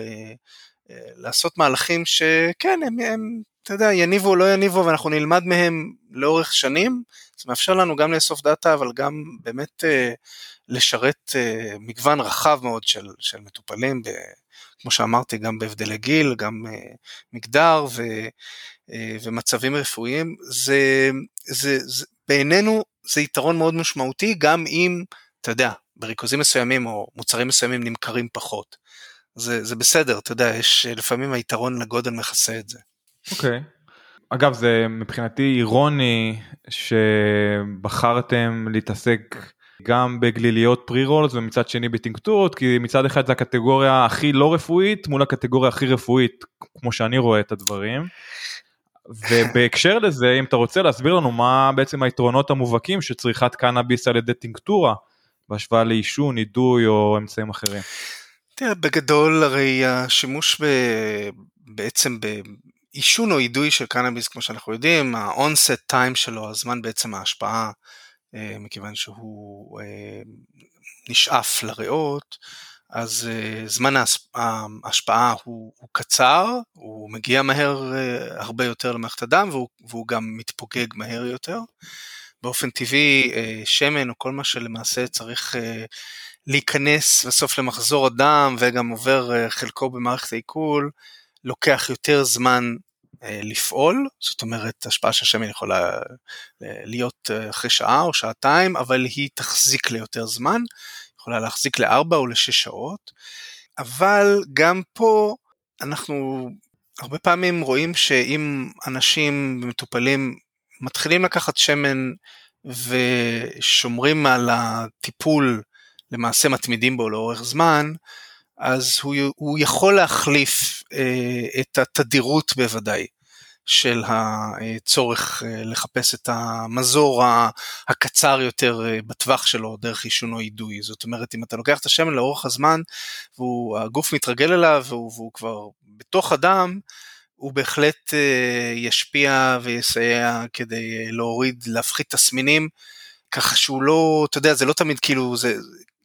לעשות מהלכים שכן, הם, הם, אתה יודע, יניבו או לא יניבו ואנחנו נלמד מהם לאורך שנים. זה מאפשר לנו גם לאסוף דאטה, אבל גם באמת אה, לשרת אה, מגוון רחב מאוד של, של מטופלים, ב, כמו שאמרתי, גם בהבדלי גיל, גם אה, מגדר ו, ומצבים רפואיים. זה, זה, זה, בעינינו זה יתרון מאוד משמעותי, גם אם, אתה יודע, בריכוזים מסוימים או מוצרים מסוימים נמכרים פחות. זה, זה בסדר, אתה יודע, יש לפעמים היתרון לגודל מכסה את זה. אוקיי. Okay. אגב, זה מבחינתי אירוני שבחרתם להתעסק גם בגליליות פרי רולס ומצד שני בטינקטורות, כי מצד אחד זה הקטגוריה הכי לא רפואית מול הקטגוריה הכי רפואית, כמו שאני רואה את הדברים. ובהקשר לזה, אם אתה רוצה להסביר לנו מה בעצם היתרונות המובהקים של צריכת קנאביס על ידי טינקטורה, בהשוואה לעישון, אידוי או אמצעים אחרים. תראה, בגדול הרי השימוש ב... בעצם בעישון או אידוי של קנאביס, כמו שאנחנו יודעים, ה-onset time שלו, הזמן בעצם ההשפעה, אה, מכיוון שהוא אה, נשאף לריאות, אז אה, זמן ההשפעה הוא, הוא קצר, הוא מגיע מהר הרבה יותר למערכת הדם והוא, והוא גם מתפוגג מהר יותר. באופן טבעי שמן או כל מה שלמעשה צריך להיכנס בסוף למחזור הדם וגם עובר חלקו במערכת העיכול, לוקח יותר זמן לפעול, זאת אומרת השפעה של שמן יכולה להיות אחרי שעה או שעתיים, אבל היא תחזיק ליותר זמן, יכולה להחזיק לארבע או לשש שעות, אבל גם פה אנחנו הרבה פעמים רואים שאם אנשים מטופלים מתחילים לקחת שמן ושומרים על הטיפול, למעשה מתמידים בו לאורך זמן, אז הוא, הוא יכול להחליף אה, את התדירות בוודאי של הצורך אה, לחפש את המזור הקצר יותר אה, בטווח שלו דרך עישון או אידוי. זאת אומרת, אם אתה לוקח את השמן לאורך הזמן והגוף מתרגל אליו והוא, והוא כבר בתוך הדם, הוא בהחלט אה, ישפיע ויסייע כדי אה, להוריד, להפחית תסמינים, ככה שהוא לא, אתה יודע, זה לא תמיד כאילו, זה,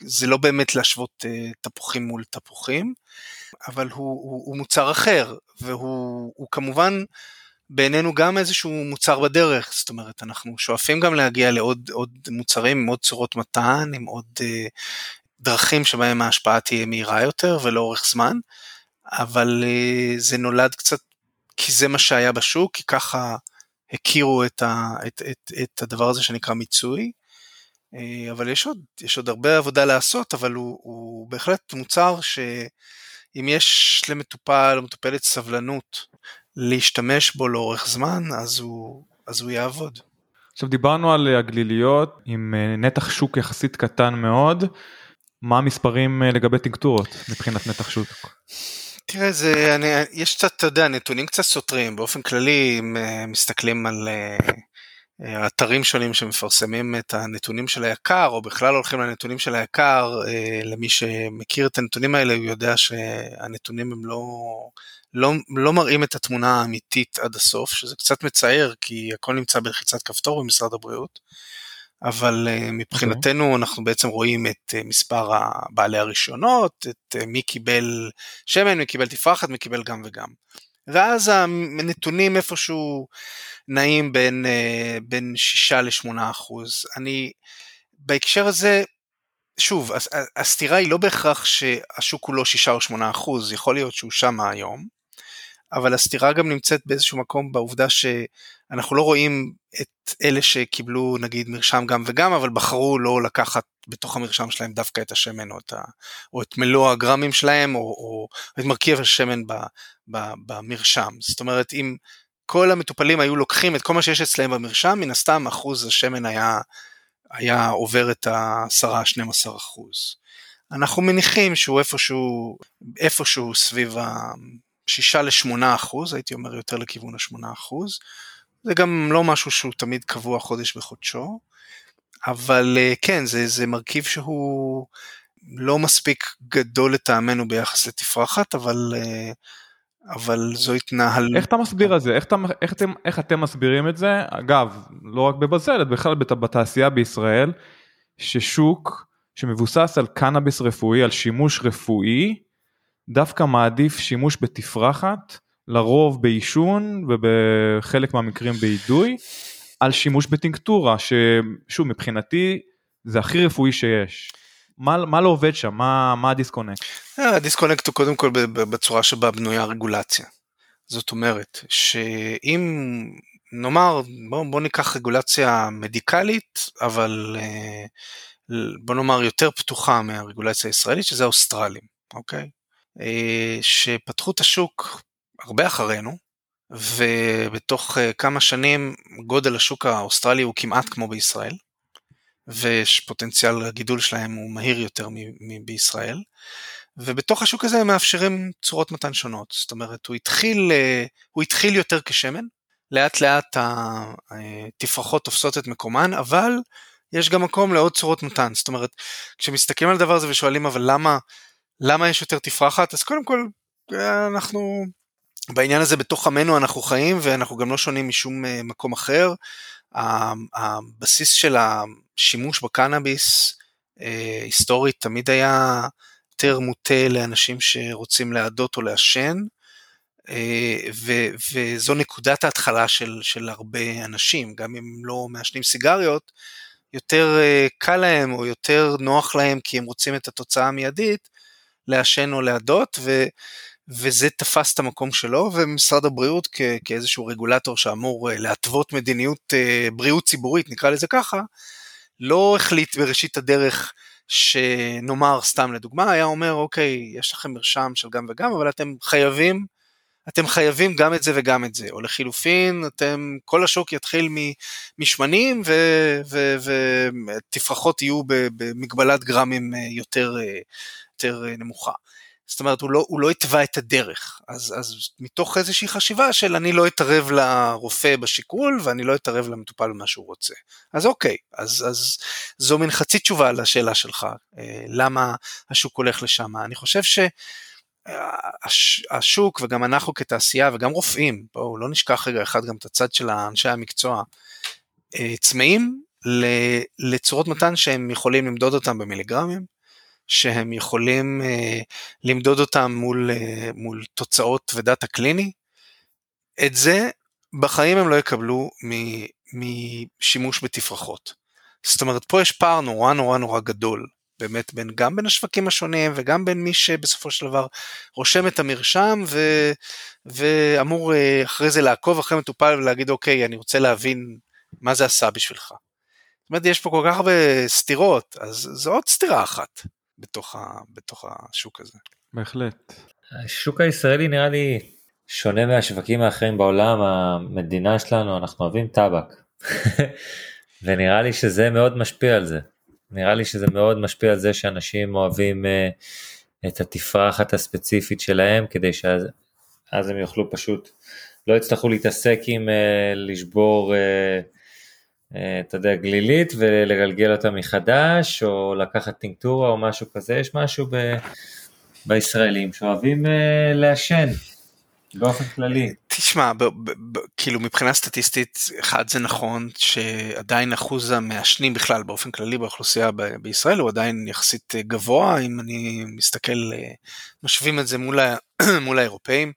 זה לא באמת להשוות אה, תפוחים מול תפוחים, אבל הוא, הוא, הוא מוצר אחר, והוא הוא כמובן בעינינו גם איזשהו מוצר בדרך, זאת אומרת, אנחנו שואפים גם להגיע לעוד עוד מוצרים עם עוד צורות מתן, עם עוד אה, דרכים שבהם ההשפעה תהיה מהירה יותר ולאורך זמן, אבל אה, זה נולד קצת כי זה מה שהיה בשוק, כי ככה הכירו את, ה, את, את, את הדבר הזה שנקרא מיצוי. אה, אבל יש עוד, יש עוד הרבה עבודה לעשות, אבל הוא, הוא בהחלט מוצר שאם יש למטופל או מטופלת סבלנות להשתמש בו לאורך זמן, אז הוא, אז הוא יעבוד. עכשיו דיברנו על הגליליות עם אה, נתח שוק יחסית קטן מאוד, מה המספרים אה, לגבי טינקטורות מבחינת נתח שוק? תראה, זה, אני, יש קצת, אתה יודע, נתונים קצת סותרים. באופן כללי, אם מסתכלים על אה, אתרים שונים שמפרסמים את הנתונים של היקר, או בכלל הולכים לנתונים של היקר, אה, למי שמכיר את הנתונים האלה, הוא יודע שהנתונים הם לא, לא, לא מראים את התמונה האמיתית עד הסוף, שזה קצת מצער, כי הכל נמצא בלחיצת כפתור במשרד הבריאות. אבל אה, מבחינתנו okay. אוקיי. אנחנו בעצם רואים את מספר בעלי הרישיונות, את מי קיבל שמן, מי קיבל תפרחת, מי קיבל גם וגם. ואז הנתונים איפשהו נעים בין, אה, בין 6 ל-8 אחוז. אני, בהקשר הזה, שוב, הסתירה היא לא בהכרח שהשוק הוא לא 6 או 8 אחוז, יכול להיות שהוא שם היום, אבל הסתירה גם נמצאת באיזשהו מקום בעובדה שאנחנו לא רואים את אלה שקיבלו נגיד מרשם גם וגם, אבל בחרו לא לקחת בתוך המרשם שלהם דווקא את השמן או את, ה, או את מלוא הגרמים שלהם, או, או את מרכיב השמן ב, במרשם. זאת אומרת, אם כל המטופלים היו לוקחים את כל מה שיש אצלם במרשם, מן הסתם אחוז השמן היה, היה עובר את ה-10-12 אחוז. אנחנו מניחים שהוא איפשהו, איפשהו סביב ה-6 ל-8 אחוז, הייתי אומר יותר לכיוון ה-8 אחוז. זה גם לא משהו שהוא תמיד קבוע חודש בחודשו, אבל אה, כן, זה, זה מרכיב שהוא לא מספיק גדול לטעמנו ביחס לתפרחת, אבל אה, אבל זו התנהל... איך אתה מסביר את זה? איך, אתה, איך, אתם, איך אתם מסבירים את זה? אגב, לא רק בבזלת, בכלל בתעשייה בישראל, ששוק שמבוסס על קנאביס רפואי, על שימוש רפואי, דווקא מעדיף שימוש בתפרחת, לרוב בעישון ובחלק מהמקרים באידוי, על שימוש בטינקטורה, ששוב, מבחינתי זה הכי רפואי שיש. מה, מה לא עובד שם? מה, מה ה disconnect? אה, ה disconnect הוא קודם כל בצורה שבה בנויה הרגולציה. זאת אומרת, שאם נאמר, בוא, בוא ניקח רגולציה מדיקלית, אבל אה, בוא נאמר יותר פתוחה מהרגולציה הישראלית, שזה האוסטרלים, אוקיי? אה, שפתחו את השוק הרבה אחרינו, ובתוך כמה שנים גודל השוק האוסטרלי הוא כמעט כמו בישראל. ופוטנציאל הגידול שלהם הוא מהיר יותר מבישראל. ובתוך השוק הזה הם מאפשרים צורות מתן שונות. זאת אומרת, הוא התחיל, אה, הוא התחיל יותר כשמן, לאט לאט התפרחות תופסות את מקומן, אבל יש גם מקום לעוד צורות מתן. זאת אומרת, כשמסתכלים על הדבר הזה ושואלים, אבל למה, למה יש יותר תפרחת? אז קודם כל, אה, אנחנו, בעניין הזה בתוך עמנו אנחנו חיים, ואנחנו גם לא שונים משום אה, מקום אחר. הבסיס של השימוש בקנאביס אה, היסטורית תמיד היה יותר מוטה לאנשים שרוצים להדות או לעשן, אה, ו, וזו נקודת ההתחלה של, של הרבה אנשים, גם אם לא מעשנים סיגריות, יותר אה, קל להם או יותר נוח להם כי הם רוצים את התוצאה המיידית, לעשן או להדות, ו, וזה תפס את המקום שלו, ומשרד הבריאות כ- כאיזשהו רגולטור שאמור אה, להתוות מדיניות אה, בריאות ציבורית, נקרא לזה ככה, לא החליט בראשית הדרך שנאמר, סתם לדוגמה, היה אומר, אוקיי, יש לכם מרשם של גם וגם, אבל אתם חייבים, אתם חייבים גם את זה וגם את זה, או לחילופין, אתם, כל השוק יתחיל משמנים ותפרחות יהיו במגבלת גרמים אה, יותר, יותר נמוכה. זאת אומרת, הוא לא, הוא לא התווה את הדרך. אז, אז מתוך איזושהי חשיבה של אני לא אתערב לרופא בשיקול ואני לא אתערב למטופל במה שהוא רוצה. אז אוקיי, אז, אז זו מין חצי תשובה לשאלה שלך, אה, למה השוק הולך לשם. אני חושב שהשוק וגם אנחנו כתעשייה וגם רופאים, בואו לא נשכח רגע אחד גם את הצד של אנשי המקצוע, אה, צמאים לצורות מתן שהם יכולים למדוד אותם במיליגרמים, שהם יכולים אה, למדוד אותם מול, אה, מול תוצאות ודאטה קליני. את זה בחיים הם לא יקבלו משימוש בתפרחות. זאת אומרת, פה יש פער נורא נורא נורא גדול, באמת, בין, גם בין השווקים השונים וגם בין מי שבסופו של דבר רושם את המרשם ו, ואמור אה, אחרי זה לעקוב אחרי מטופל ולהגיד, אוקיי, אני רוצה להבין מה זה עשה בשבילך. זאת אומרת, יש פה כל כך הרבה סתירות, אז זו עוד סתירה אחת בתוך, ה, בתוך השוק הזה. בהחלט. השוק הישראלי נראה לי שונה מהשווקים האחרים בעולם, המדינה שלנו, אנחנו אוהבים טבק. ונראה לי שזה מאוד משפיע על זה. נראה לי שזה מאוד משפיע על זה שאנשים אוהבים uh, את התפרחת הספציפית שלהם, כדי שאז הם יוכלו פשוט, לא יצטרכו להתעסק עם uh, לשבור, uh, אתה יודע, גלילית ולגלגל אותה מחדש, או לקחת טינקטורה או משהו כזה, יש משהו ב... בישראלים שאוהבים uh, לעשן. באופן כללי. תשמע, ב- ב- ב- כאילו מבחינה סטטיסטית, אחד זה נכון שעדיין אחוז המעשנים בכלל באופן כללי באוכלוסייה ב- בישראל הוא עדיין יחסית גבוה, אם אני מסתכל, אה, משווים את זה מול, מול האירופאים,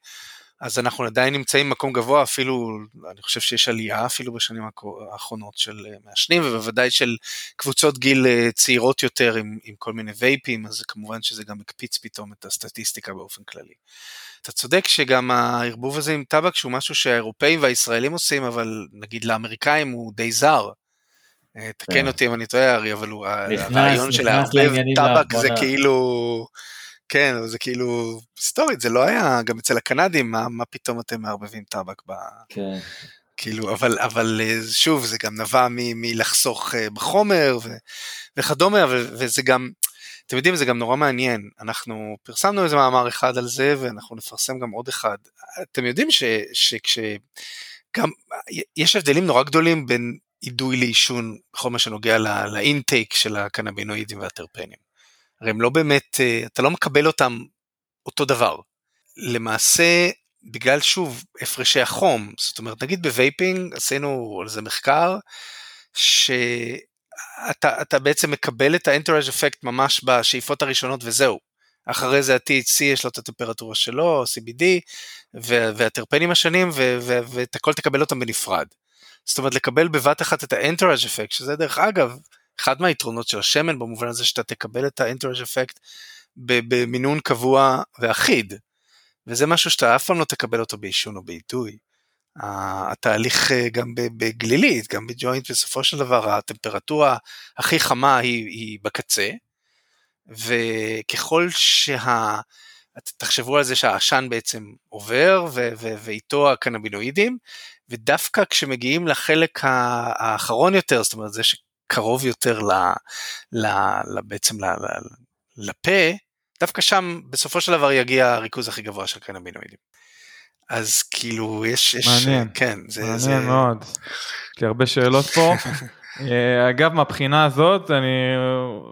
אז אנחנו עדיין נמצאים במקום גבוה, אפילו, אני חושב שיש עלייה אפילו בשנים האחרונות של אה, מעשנים, ובוודאי של קבוצות גיל אה, צעירות יותר עם, עם כל מיני וייפים, אז כמובן שזה גם הקפיץ פתאום את הסטטיסטיקה באופן כללי. אתה צודק שגם הערבוב הזה עם טבק שהוא משהו שהאירופאים והישראלים עושים, אבל נגיד לאמריקאים הוא די זר. אה, תקן כן. אותי אם אני טועה ארי, אבל הוא, הרעיון של לערבב טבק זה כאילו, כן, זה כאילו, היסטורית, זה לא היה, גם אצל הקנדים, מה, מה פתאום אתם מערבבים טבק ב... כן. כאילו, אבל, אבל אה, שוב, זה גם נבע מלחסוך אה, בחומר ו, וכדומה, וזה גם, אתם יודעים, זה גם נורא מעניין, אנחנו פרסמנו איזה מאמר אחד על זה, ואנחנו נפרסם גם עוד אחד. אתם יודעים ש, שכש... גם, יש הבדלים נורא גדולים בין אידוי לעישון בכל מה שנוגע לא, לאינטייק של הקנבינואידים והטרפנים. הרי הם לא באמת, אה, אתה לא מקבל אותם אותו דבר. למעשה, בגלל שוב הפרשי החום, זאת אומרת נגיד ב vaping עשינו על זה מחקר, ש... אתה, אתה בעצם מקבל את ה entourage effect ממש בשאיפות הראשונות וזהו. אחרי זה ה-THC יש לו את הטמפרטורה שלו, CBD, והטרפנים השונים, ואת הכל תקבל אותם בנפרד. זאת אומרת, לקבל בבת אחת את ה entourage effect, שזה דרך אגב, אחד מהיתרונות של השמן במובן הזה שאתה תקבל את האנטראז' אפקט במינון קבוע ואחיד. וזה משהו שאתה אף פעם לא תקבל אותו בעישון או בעיתוי. התהליך אה, גם בגלילית, גם בג'וינט, בסופו של דבר הטמפרטורה הכי חמה היא, היא בקצה, וככל שה... תחשבו על זה שהעשן בעצם עובר ו- ו- ואיתו הקנבינואידים, ודווקא כשמגיעים לחלק האחרון יותר, זאת אומרת זה שקרוב יותר ל, ל, ל, בעצם ל, ל, לפה, דווקא שם בסופו של דבר יגיע הריכוז הכי גבוה של קנבינואידים. אז כאילו יש, יש מעניין, כן, זה, מעניין זה... מאוד, כי הרבה שאלות פה. אה, אגב מהבחינה הזאת אני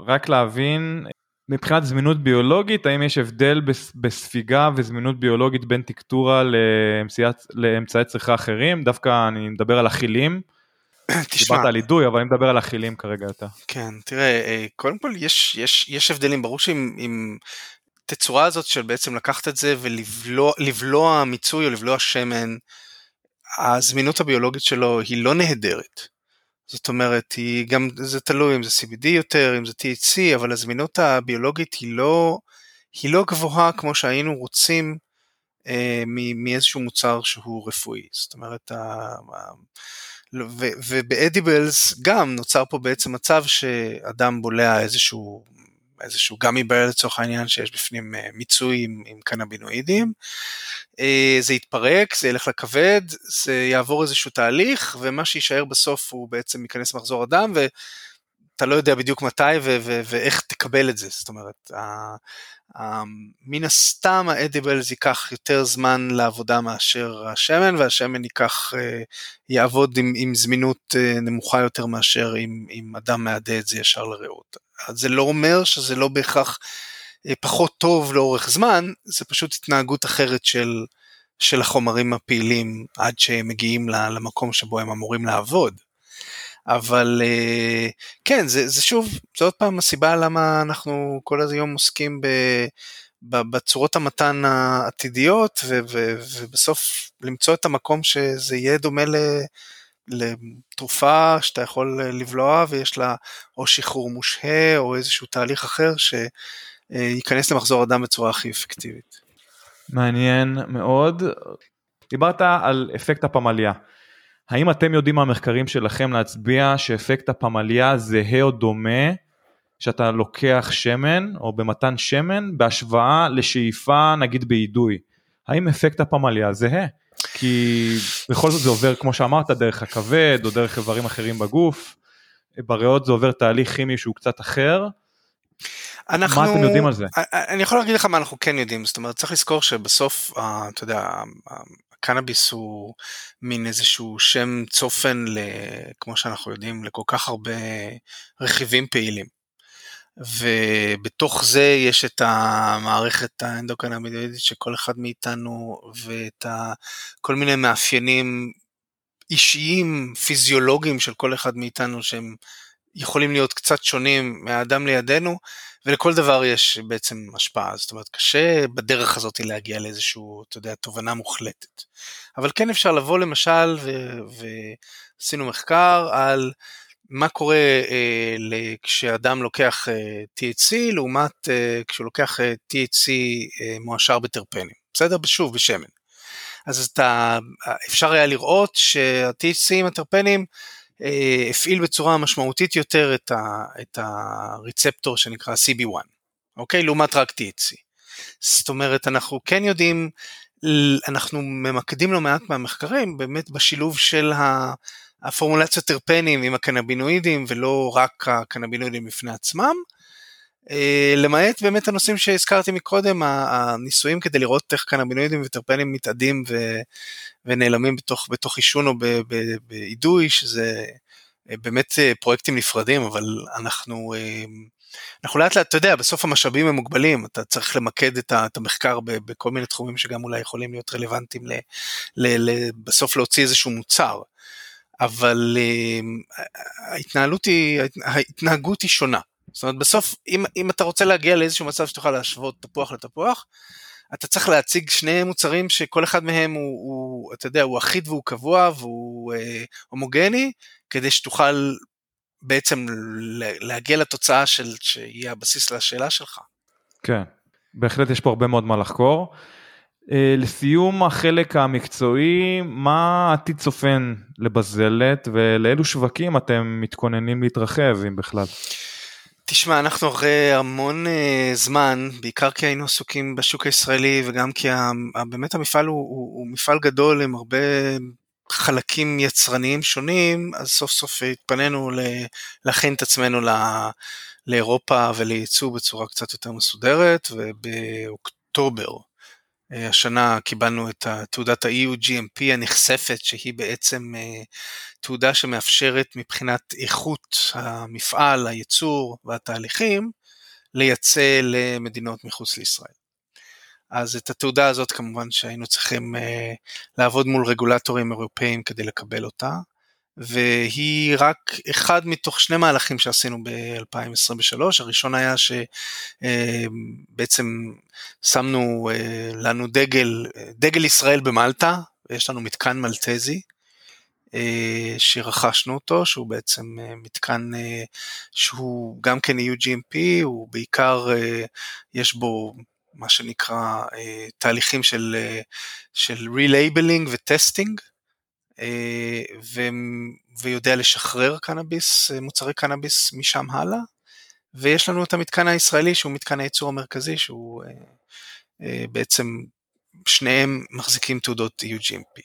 רק להבין מבחינת זמינות ביולוגית האם יש הבדל בספיגה וזמינות ביולוגית בין טקטורה לאמצעי צריכה אחרים דווקא אני מדבר על אכילים. תשמע, דיברת על אידוי אבל אני מדבר על אכילים כרגע יותר. כן תראה אה, קודם כל יש יש יש הבדלים ברור שאם התצורה הזאת של בעצם לקחת את זה ולבלוע מיצוי או לבלוע שמן, הזמינות הביולוגית שלו היא לא נהדרת. זאת אומרת, היא גם, זה תלוי אם זה CBD יותר, אם זה THC, אבל הזמינות הביולוגית היא לא, היא לא גבוהה כמו שהיינו רוצים אה, מאיזשהו מוצר שהוא רפואי. זאת אומרת, ובאדיבלס גם נוצר פה בעצם מצב שאדם בולע איזשהו איזשהו גמי בר לצורך העניין שיש בפנים אה, מיצוי עם, עם קנבינואידים. אה, זה יתפרק, זה ילך לכבד, זה יעבור איזשהו תהליך ומה שיישאר בסוף הוא בעצם ייכנס מחזור הדם ואתה לא יודע בדיוק מתי ואיך תקבל את זה, זאת אומרת מן הסתם האדיבלס ייקח יותר זמן לעבודה מאשר השמן והשמן ייקח, אה, יעבוד עם, עם זמינות נמוכה יותר מאשר אם, אם אדם מעדה את זה ישר לריאות. זה לא אומר שזה לא בהכרח אה, פחות טוב לאורך זמן, זה פשוט התנהגות אחרת של, של החומרים הפעילים עד שהם מגיעים למקום שבו הם אמורים לעבוד. אבל אה, כן, זה, זה שוב, זה עוד פעם הסיבה למה אנחנו כל היום עוסקים ב, בצורות המתן העתידיות, ו, ו, ובסוף למצוא את המקום שזה יהיה דומה ל... לתרופה שאתה יכול לבלוע ויש לה או שחרור מושהה או איזשהו תהליך אחר שייכנס למחזור הדם בצורה הכי אפקטיבית. מעניין מאוד. דיברת על אפקט הפמליה. האם אתם יודעים מהמחקרים שלכם להצביע שאפקט הפמליה זהה או דומה שאתה לוקח שמן או במתן שמן בהשוואה לשאיפה נגיד באידוי? האם אפקט הפמליה זהה? כי בכל זאת זה עובר כמו שאמרת דרך הכבד או דרך איברים אחרים בגוף, בריאות זה עובר תהליך כימי שהוא קצת אחר. אנחנו, מה אתם יודעים על זה? אני יכול להגיד לך מה אנחנו כן יודעים, זאת אומרת צריך לזכור שבסוף, אתה יודע, הקנאביס הוא מין איזשהו שם צופן, כמו שאנחנו יודעים, לכל כך הרבה רכיבים פעילים. ובתוך זה יש את המערכת האנדוקנאבידואידית שכל אחד מאיתנו ואת כל מיני מאפיינים אישיים, פיזיולוגיים של כל אחד מאיתנו שהם יכולים להיות קצת שונים מהאדם לידינו, ולכל דבר יש בעצם השפעה, זאת אומרת קשה בדרך הזאת להגיע לאיזשהו, אתה יודע, תובנה מוחלטת. אבל כן אפשר לבוא למשל, ועשינו מחקר על מה קורה אה, כשאדם לוקח אה, THC לעומת אה, כשהוא לוקח אה, THC אה, מועשר בטרפנים, בסדר? שוב, בשמן. אז אתה, אפשר היה לראות שה-THC עם הטרפנים הפעיל בצורה משמעותית יותר את, ה, את הריצפטור שנקרא CB1, אוקיי? לעומת רק THC. זאת אומרת, אנחנו כן יודעים, אנחנו ממקדים לא מעט מהמחקרים באמת בשילוב של ה... הפורמולציות טרפנים עם הקנבינואידים ולא רק הקנבינואידים בפני עצמם. אה, למעט באמת הנושאים שהזכרתי מקודם, הניסויים כדי לראות איך קנבינואידים וטרפנים מתאדים ו, ונעלמים בתוך, בתוך עישון או באידוי, שזה אה, באמת אה, פרויקטים נפרדים, אבל אנחנו, אנחנו לאט לאט, אתה יודע, בסוף המשאבים הם מוגבלים, אתה צריך למקד את המחקר בכל מיני תחומים שגם אולי יכולים להיות רלוונטיים ל, ל, ל, בסוף להוציא איזשהו מוצר. אבל ההתנהלות היא, ההתנהגות היא שונה. זאת אומרת בסוף אם, אם אתה רוצה להגיע לאיזשהו מצב שתוכל להשוות תפוח לתפוח, אתה צריך להציג שני מוצרים שכל אחד מהם הוא, הוא אתה יודע, הוא אחיד והוא קבוע והוא אה, הומוגני, כדי שתוכל בעצם להגיע לתוצאה של, שהיא הבסיס לשאלה שלך. כן, בהחלט יש פה הרבה מאוד מה לחקור. אה, לסיום החלק המקצועי, מה עתיד צופן לבזלת ולאילו שווקים אתם מתכוננים להתרחב אם בכלל? תשמע, אנחנו אחרי המון uh, זמן, בעיקר כי היינו עסוקים בשוק הישראלי וגם כי ה, באמת המפעל הוא, הוא, הוא מפעל גדול עם הרבה חלקים יצרניים שונים, אז סוף סוף התפנינו להכין את עצמנו ל, לאירופה ולייצוא בצורה קצת יותר מסודרת, ובאוקטובר השנה קיבלנו את תעודת ה-EU GMP הנחשפת שהיא בעצם אה, תעודה שמאפשרת מבחינת איכות המפעל, הייצור והתהליכים לייצא למדינות מחוץ לישראל. אז את התעודה הזאת כמובן שהיינו צריכים אה, לעבוד מול רגולטורים אירופאים כדי לקבל אותה. והיא רק אחד מתוך שני מהלכים שעשינו ב-2023, הראשון היה שבעצם שמנו אה, לנו דגל, דגל ישראל במלטה, ויש לנו מתקן מלטזי, אה, שרכשנו אותו, שהוא בעצם אה, מתקן שהוא גם כן EU GMP, הוא בעיקר, יש בו מה שנקרא תהליכים של, relabeling ו testing, אה, ו, ויודע לשחרר קנאביס, אה, מוצרי קנאביס משם הלאה. ויש לנו את המתקן הישראלי שהוא מתקן הייצור המרכזי שהוא אה, בעצם שניהם מחזיקים תעודות EU-GMP.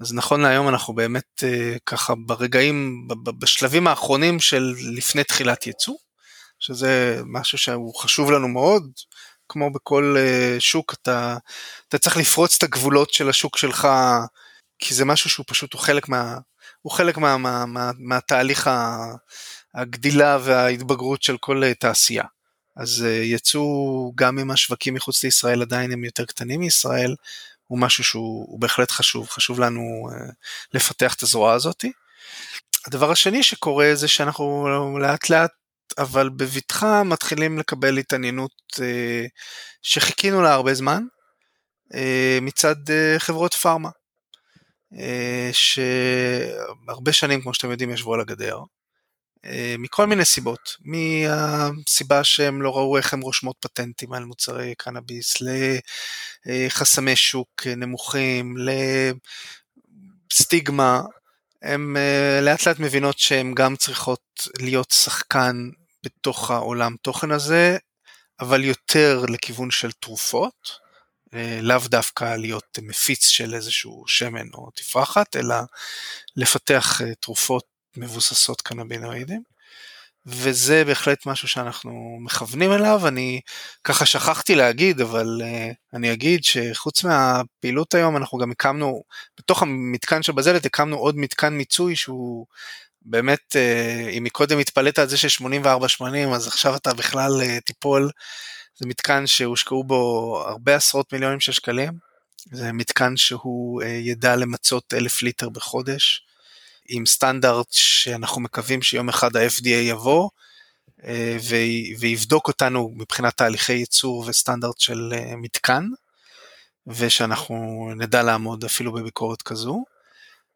אז נכון להיום אנחנו באמת ככה ברגעים, בשלבים האחרונים של לפני תחילת ייצוא, שזה משהו שהוא חשוב לנו מאוד, כמו בכל שוק אתה, אתה צריך לפרוץ את הגבולות של השוק שלך כי זה משהו שהוא פשוט, הוא חלק, מה, הוא חלק מה, מה, מה, מהתהליך הגדילה וההתבגרות של כל אה, תעשייה. אז אה, יצאו גם אם השווקים מחוץ לישראל עדיין הם יותר קטנים מישראל, הוא משהו שהוא בהחלט חשוב, חשוב לנו אה, לפתח את הזרוע הזאת. הדבר השני שקורה זה שאנחנו לאט לאט אבל בבטחה מתחילים לקבל התעניינות שחיכינו לה הרבה זמן מצד חברות פארמה. אה, שהרבה שנים, כמו שאתם יודעים, ישבו על הגדר, אה, מכל מיני סיבות, מהסיבה שהם לא ראו איך הם רושמות פטנטים על מוצרי קנאביס, לחסמי שוק נמוכים, לסטיגמה, הן אה, לאט לאט מבינות שהן גם צריכות להיות שחקן בתוך העולם תוכן הזה, אבל יותר לכיוון של תרופות, לאו דווקא להיות מפיץ של איזשהו שמן או תפרחת, אלא לפתח אה, תרופות מבוססות קנבינואידים. וזה בהחלט משהו שאנחנו מכוונים אליו, אני ככה שכחתי להגיד, אבל uh, אני אגיד שחוץ מהפעילות היום אנחנו גם הקמנו, בתוך המתקן של בזלת הקמנו עוד מתקן מיצוי שהוא באמת, uh, אם מקודם התפלאת על זה של 84-80, אז עכשיו אתה בכלל uh, תיפול, זה מתקן שהושקעו בו הרבה עשרות מיליונים של שקלים, זה מתקן שהוא uh, ידע למצות אלף ליטר בחודש. עם סטנדרט שאנחנו מקווים שיום אחד ה-FDA יבוא אה, ויבדוק אותנו מבחינת תהליכי ייצור וסטנדרט של אה, מתקן, ושאנחנו נדע לעמוד אפילו בביקורת כזו.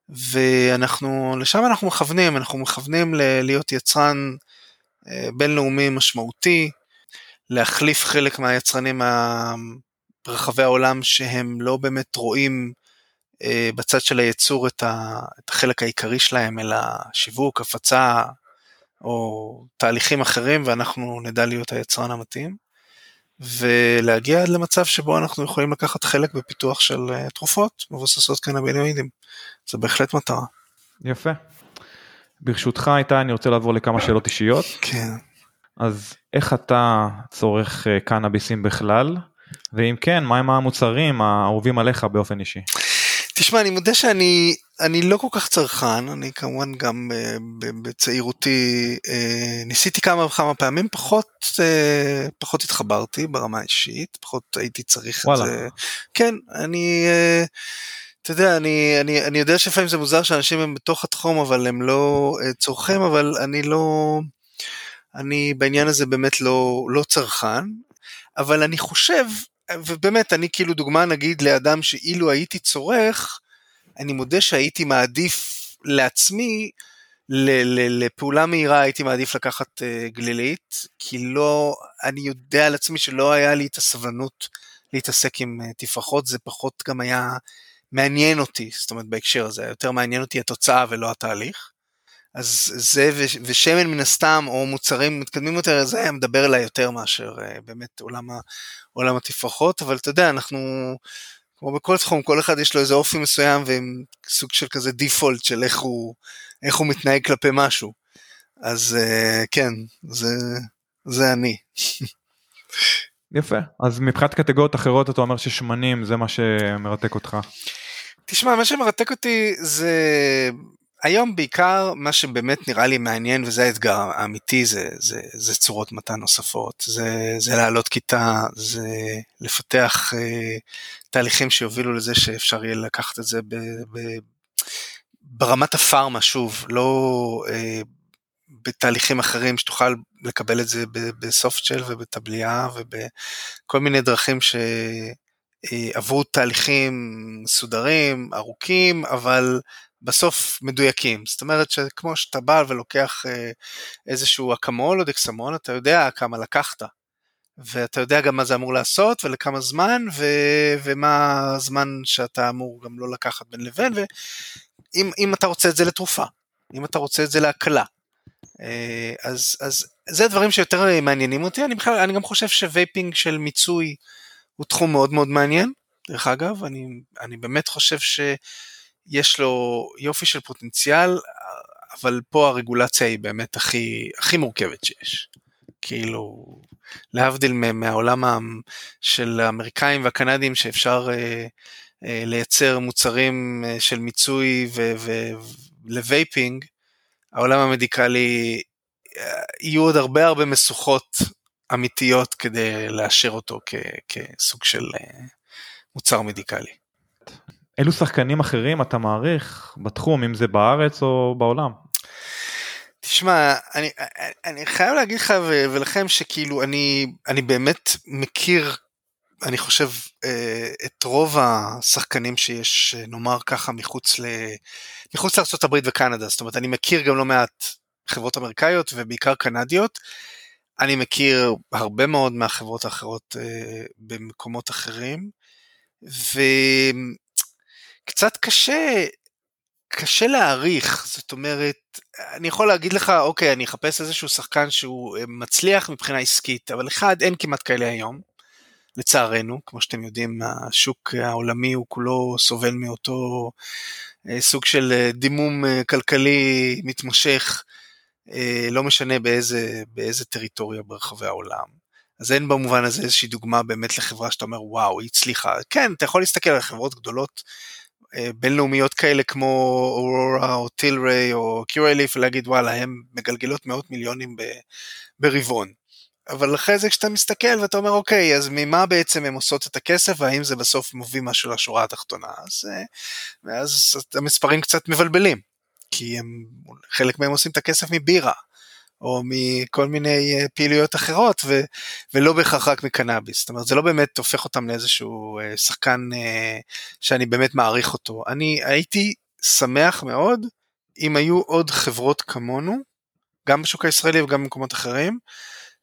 ואנחנו, לשם אנחנו מכוונים, אנחנו מכוונים להיות יצרן אה, בינלאומי משמעותי, להחליף חלק מהיצרנים ברחבי העולם שהם לא באמת רואים אה, בצד של הייצור את, החלק העיקרי שלהם, אלא שיווק, הפצה או תהליכים אחרים, ואנחנו נדע להיות היצרן המתאים. ולהגיע עד למצב שבו אנחנו יכולים לקחת חלק בפיתוח של אה, תרופות מבוססות קנבינואידים. זה בהחלט מטרה. יפה. ברשותך איתי אני רוצה לעבור לכמה שאלות אישיות. כן. אז איך אתה צורך אה, קנאביסים בכלל? ואם כן, מהם המוצרים האהובים עליך באופן אישי? תשמע, אני מודה שאני אני לא כל כך צרכן, אני כמובן גם uh, בצעירותי uh, ניסיתי כמה וכמה פעמים, פחות, פחות התחברתי ברמה האישית, פחות הייתי צריך וואלה. את זה. כן, אני... אתה יודע, אני, אני, אני יודע שלפעמים זה מוזר שאנשים הם בתוך התחום, אבל הם לא צורכים, אבל אני לא... אני בעניין הזה באמת לא, לא צרכן, אבל אני חושב ובאמת, אני כאילו דוגמה נגיד לאדם שאילו הייתי צורך, אני מודה שהייתי מעדיף לעצמי, לפעולה מהירה הייתי מעדיף לקחת uh, גלילית, כי לא, אני יודע על עצמי שלא היה לי את הסבלנות להתעסק עם תפרחות, זה פחות גם היה מעניין אותי, זאת אומרת בהקשר הזה, יותר מעניין אותי התוצאה ולא התהליך. אז זה ושמן מן הסתם, או מוצרים מתקדמים יותר, זה היה מדבר אליי יותר מאשר uh, באמת עולם, עולם התפרחות, אבל אתה יודע, אנחנו, כמו בכל תחום, כל אחד יש לו איזה אופי מסוים ועם סוג של כזה דיפולט של איך הוא, איך הוא מתנהג כלפי משהו. אז uh, כן, זה, זה אני. יפה, אז מבחינת קטגוריות אחרות אתה אומר ששמנים זה מה שמרתק אותך. תשמע, מה שמרתק אותי זה היום בעיקר מה שבאמת נראה לי מעניין וזה האתגר האמיתי זה, זה, זה צורות מתן נוספות, זה, זה לעלות כיתה, זה לפתח אה, תהליכים שיובילו לזה שאפשר יהיה לקחת את זה ב, ב, ברמת הפארמה שוב, לא אה, בתהליכים אחרים שתוכל לקבל את זה בסופט של ובטבלייה ובכל מיני דרכים ש... אה, עברו תהליכים מסודרים, ארוכים, אבל בסוף מדויקים. זאת אומרת שכמו שאתה בא ולוקח אה, איזשהו אקמול או דקסמון, אתה יודע כמה לקחת. ואתה יודע גם מה זה אמור לעשות ולכמה זמן ו... ומה הזמן שאתה אמור גם לא לקחת בין לבין ואם אתה רוצה את זה לתרופה, אם אתה רוצה את זה להקלה. אה, אז, אז זה הדברים שיותר מעניינים אותי, אני, בכלל, אני גם חושב ש vaping של מיצוי הוא תחום מאוד מאוד מעניין, דרך אגב, אני, אני באמת חושב ש... יש לו יופי של פוטנציאל, אבל פה הרגולציה היא באמת הכי, הכי מורכבת שיש. כאילו, להבדיל מהעולם של האמריקאים והקנדים שאפשר אה, אה, לייצר מוצרים אה, של מיצוי ול vaping, העולם ה medical-י אה, יהיו עוד הרבה הרבה משוכות אמיתיות כדי לאשר אותו כ, כסוג של אה, מוצר medical-י. אילו שחקנים אחרים אתה מעריך בתחום, אם זה בארץ או בעולם? תשמע, אני, אני חייב להגיד לך ולכם שכאילו אני, אני באמת מכיר, אני חושב, אה, את רוב השחקנים שיש, נאמר ככה, מחוץ, ל, מחוץ לארה"ב וקנדה. זאת אומרת, אני מכיר גם לא מעט חברות אמריקאיות ובעיקר קנדיות. אני מכיר הרבה מאוד מהחברות האחרות אה, במקומות אחרים. ו... קצת קשה קשה להעריך, זאת אומרת, אני יכול להגיד לך, אוקיי, אני אחפש איזשהו שחקן שהוא אה, מצליח מבחינה עסקית, אבל אחד, אין כמעט כאלה היום, לצערנו, כמו שאתם יודעים, השוק העולמי הוא כולו סובל מאותו אה, סוג של אה, דימום כלכלי מתמשך, לא משנה באיזה, באיזה טריטוריה ברחבי העולם. אז אין במובן הזה איזושהי דוגמה באמת לחברה שאתה אומר וואו היא הצליחה כן אתה יכול להסתכל על חברות גדולות בינלאומיות כאלה כמו אורורה או טילריי או קיורליף ולהגיד וואלה הם מגלגלות מאות מיליונים ברבעון. אבל אחרי זה כשאתה מסתכל ואתה אומר אוקיי אז ממה בעצם הם עושות את הכסף והאם זה בסוף מביא משהו לשורה התחתונה אז אה, ואז המספרים קצת מבלבלים כי הם חלק מהם עושים את הכסף מבירה או מכל מיני אה, פעילויות אחרות ו, ולא בהכרח רק מקנאביס. זאת אומרת זה לא באמת הופך אותם לאיזשהו אה, שחקן אה, שאני באמת מעריך אותו. אני הייתי שמח מאוד אם היו עוד חברות כמונו, גם בשוק הישראלי וגם במקומות אחרים,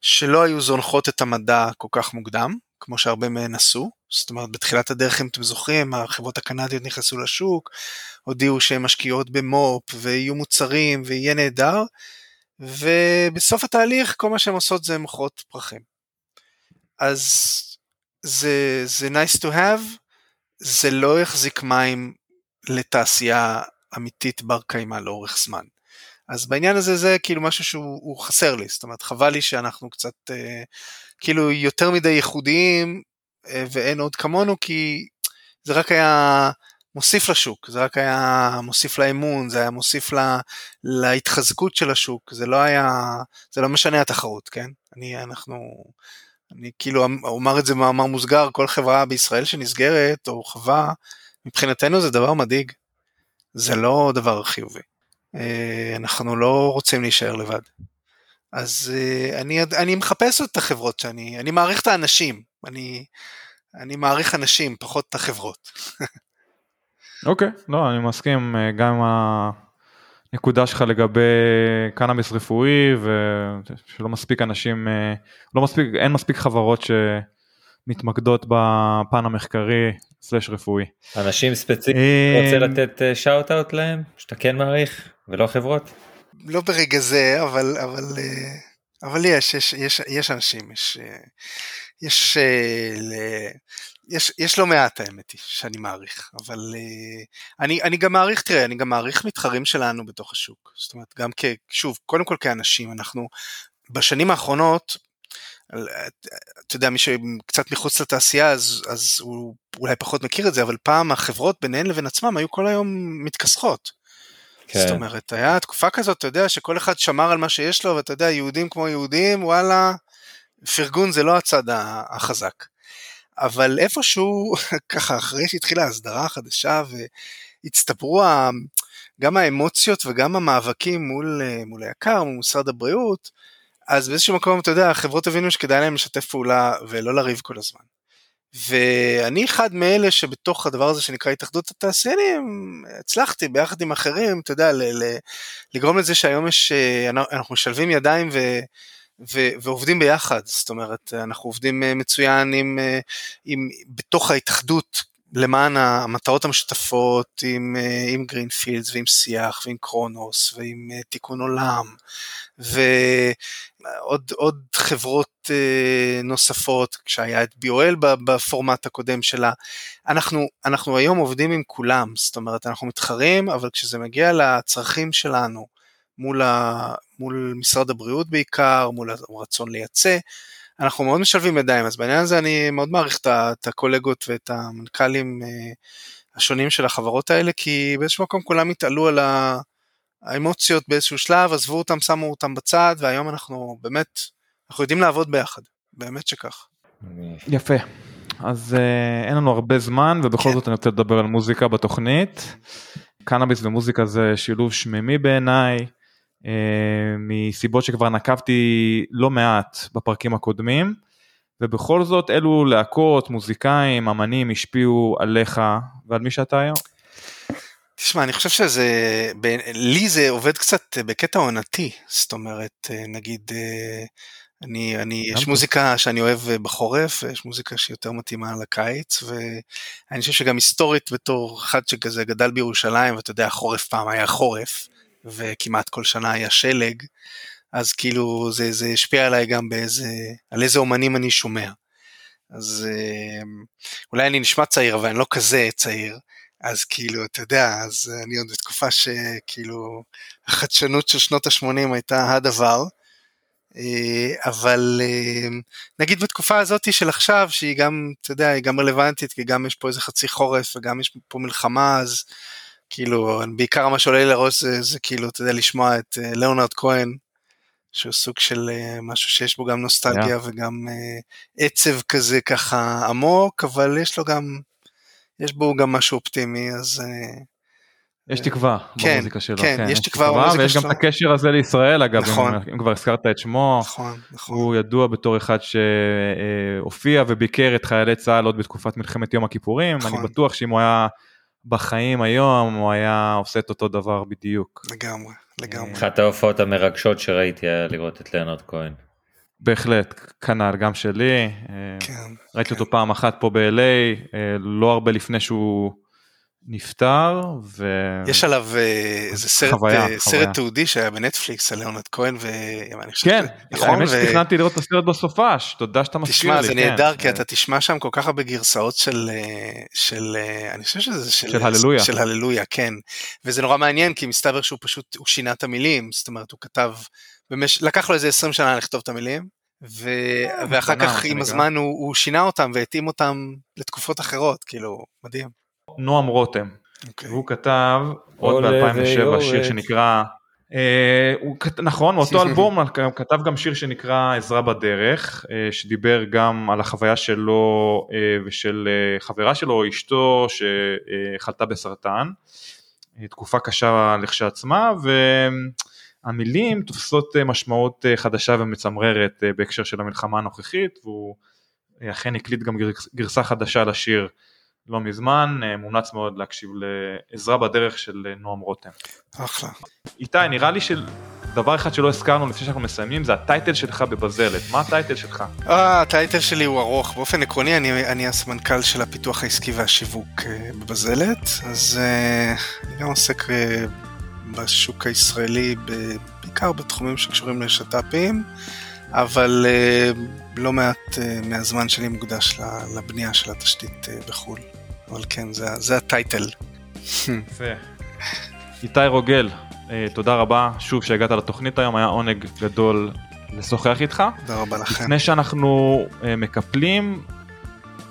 שלא היו זונחות את המדע כל כך מוקדם, כמו שהרבה מהן עשו. זאת אומרת בתחילת הדרך אם אתם זוכרים החברות הקנדיות נכנסו לשוק, הודיעו שהן משקיעות במו"פ ויהיו מוצרים ויהיה נהדר. ובסוף התהליך כל מה שהן עושות זה מוכרות פרחים. אז זה, זה nice to have, זה לא יחזיק מים לתעשייה אמיתית בר קיימא לאורך זמן. אז בעניין הזה זה כאילו משהו שהוא חסר לי, זאת אומרת חבל לי שאנחנו קצת אה, כאילו יותר מדי ייחודיים אה, ואין עוד כמונו כי זה רק היה מוסיף לשוק, זה רק היה מוסיף לאמון, זה היה מוסיף לה, להתחזקות של השוק, זה לא היה, זה לא משנה התחרות, כן? אני, אנחנו, אני כאילו אומר את זה במאמר מוסגר, כל חברה בישראל שנסגרת או חווה, מבחינתנו זה דבר מדאיג, זה לא דבר חיובי. אה, אנחנו לא רוצים להישאר לבד. אז אה, אני, אני מחפש את החברות שאני, אני מעריך את האנשים, אני, אני מעריך אנשים, פחות את החברות. אוקיי, okay, לא, אני מסכים אה, גם עם הנקודה שלך לגבי קנאביס רפואי ושלא מספיק אנשים, אה, לא מספיק, אין מספיק חברות שמתמקדות בפן המחקרי סלש רפואי. אנשים ספציפיים, אה, רוצה לתת שאוט אאוט להם, שאתה כן מעריך ולא חברות? לא ברגע זה, אבל, אבל, אבל יש, יש, יש, יש אנשים, יש, יש, יש, יש לא מעט האמת היא שאני מעריך, אבל uh, אני, אני גם מעריך, תראה, אני גם מעריך מתחרים שלנו בתוך השוק. זאת אומרת, גם כ... שוב, קודם כל כאנשים, אנחנו בשנים האחרונות, אתה יודע, מי שקצת מחוץ לתעשייה, אז, אז הוא אולי פחות מכיר את זה, אבל פעם החברות ביניהן לבין עצמם היו כל היום מתכסחות. כן. זאת אומרת, היה תקופה כזאת, אתה יודע, שכל אחד שמר על מה שיש לו, ואתה יודע, יהודים כמו יהודים, וואלה, פרגון זה לא הצד החזק. אבל איפשהו, ככה, אחרי שהתחילה ההסדרה החדשה והצטברו גם האמוציות וגם המאבקים מול, מול היקר, מול משרד הבריאות, אז באיזשהו מקום, אתה יודע, החברות הבינו שכדאי להם לשתף פעולה ולא לריב כל הזמן. ואני אחד מאלה שבתוך הדבר הזה שנקרא התאחדות התעשיינים, הצלחתי ביחד עם אחרים, אתה יודע, לגרום לזה שהיום יש, אנחנו משלבים ידיים ו... ו- ועובדים ביחד, זאת אומרת, אנחנו עובדים אה, מצוין עם, אה, עם, בתוך ההתאחדות למען המטרות המשותפות עם, אה, עם גרינפילדס ועם שיח ועם קרונוס ועם תיקון עולם ועוד עוד חברות נוספות כשהיה את BOL בפורמט הקודם שלה. אנחנו אנחנו היום עובדים עם כולם. זאת אומרת אנחנו מתחרים אבל כשזה מגיע לצרכים שלנו מול, ה, מול משרד הבריאות בעיקר, מול הרצון לייצא. אנחנו מאוד משלבים ידיים, אז בעניין הזה אני מאוד מעריך את הקולגות ואת המנכ"לים אה, השונים של החברות האלה, כי באיזשהו מקום כולם התעלו על האמוציות באיזשהו שלב, עזבו אותם, שמו אותם בצד, והיום אנחנו באמת, אנחנו יודעים לעבוד ביחד, באמת שכך. יפה. אז uh, אין לנו הרבה זמן ובכל כן. זאת אני רוצה לדבר על מוזיקה בתוכנית. קנאביס ומוזיקה זה שילוב שמימי בעיניי. אה, מסיבות שכבר נקבתי לא מעט בפרקים הקודמים, ובכל זאת אילו להקות, מוזיקאים, אמנים השפיעו עליך ועל מי שאתה היום? תשמע, אני חושב שזה, לי זה עובד קצת בקטע עונתי, זאת אומרת, אה, נגיד, אה, אני, אני, יש. מוזיקה שאני אוהב בחורף, ויש מוזיקה שהיא יותר מתאימה לקיץ, ואני חושב שגם היסטורית בתור אחד שכזה גדל בירושלים, ואתה יודע, חורף פעם היה חורף, וכמעט כל שנה היה שלג, אז כאילו זה, זה השפיע עליי גם באיזה, על איזה אומנים אני שומע. אז אה, אולי אני נשמע צעיר, אבל אני לא כזה צעיר. אז כאילו, אתה יודע, אז אני עוד בתקופה שכאילו החדשנות של שנות ה-80 הייתה הדבר. אה, אבל אה, נגיד בתקופה הזאת של עכשיו, שהיא גם, אתה יודע, היא גם רלוונטית, כי גם יש פה איזה חצי חורף וגם יש פה מלחמה, אז כאילו, בעיקר מה שעולה לי לראש זה, זה כאילו, אתה יודע, לשמוע את אה, ליאונרד כהן, שהוא סוג של אה, משהו שיש בו גם נוסטלגיה Yeah. וגם אה, עצב כזה ככה עמוק, אבל יש לו גם, יש בו גם משהו אופטימי, אז אה, יש תקווה כן, במוזיקה שלו. כן, יש תקווה במוזיקה ויש גם שלו. את הקשר הזה לישראל אגב, נכון. אם, אם כבר הזכרת את שמו. נכון, נכון. הוא ידוע בתור אחד שהופיע וביקר את חיילי צה"ל עוד בתקופת מלחמת יום הכיפורים. נכון. אני בטוח שאם הוא היה בחיים היום, הוא היה עושה את אותו דבר בדיוק. לגמרי, לגמרי. אחת ההופעות המרגשות שראיתי היה לראות את ליאונרד כהן. בהחלט, כנ"ל, גם שלי. אה, כן. ראיתי כן. אותו פעם אחת פה ב-LA, אה, לא הרבה לפני שהוא נפטר, ו... יש עליו אה, איזה סרט, חוויה, אה, חוויה. סרט תעודי שהיה בנטפליקס על ליאונרד כהן, חושב כן, נכון, האמת ו- שתכננתי לראות את הסרט בסופש, תודה שאתה מזכיר לי. תשמע, זה כן. נהדר, כי אה, אתה תשמע שם כל כך הרבה גרסאות של, אה, של, אני חושב שזה של, של הללויה. של הללויה, כן. וזה נורא מעניין, כי מסתבר שהוא פשוט, הוא שינה את המילים, זאת אומרת, הוא כתב, במש... לקח לו איזה 20 שנה לכתוב את המילים, ו... ואחר כך עם. הזמן הוא, הוא שינה אותם והתאים אותם לתקופות אחרות, כאילו, מדהים. נועם רותם, אוקיי. והוא כתב עוד עולה ב-2007 שיר. שנקרא, אה, הוא כת- נכון, מאותו אלבום הוא כתב גם שיר שנקרא עזרה בדרך, אה, שדיבר גם על החוויה שלו אה, ושל אה, חברה שלו, אשתו שחלתה בסרטן, אה, תקופה קשה לכשעצמה, והמילים תופסות אה, משמעות אה, חדשה ומצמררת אה, בהקשר של המלחמה הנוכחית, והוא אה, אכן הקליט גם גרס- גרסה חדשה לשיר. לא מזמן, אה, מומלץ מאוד להקשיב לעזרה בדרך של אה, נועם רותם. אחלה. איתי, נראה לי שדבר אחד שלא הזכרנו לפני שאנחנו מסיימים זה הטייטל שלך בבזלת. מה הטייטל שלך? אה, הטייטל שלי הוא ארוך. באופן עקרוני, אני, אני הסמנכ"ל של הפיתוח העסקי והשיווק אה, בבזלת, אז אני גם עוסק בשוק הישראלי, בעיקר בתחומים שקשורים לשת"פים, אבל לא מעט מהזמן שלי מוקדש לבנייה של התשתית בחו"ל. אבל כן, זה, זה הטייטל. יפה. איתי רוגל, אה, תודה רבה שוב שהגעת לתוכנית היום, היה עונג גדול לשוחח איתך. תודה רבה לכם. לפני שאנחנו אה, מקפלים,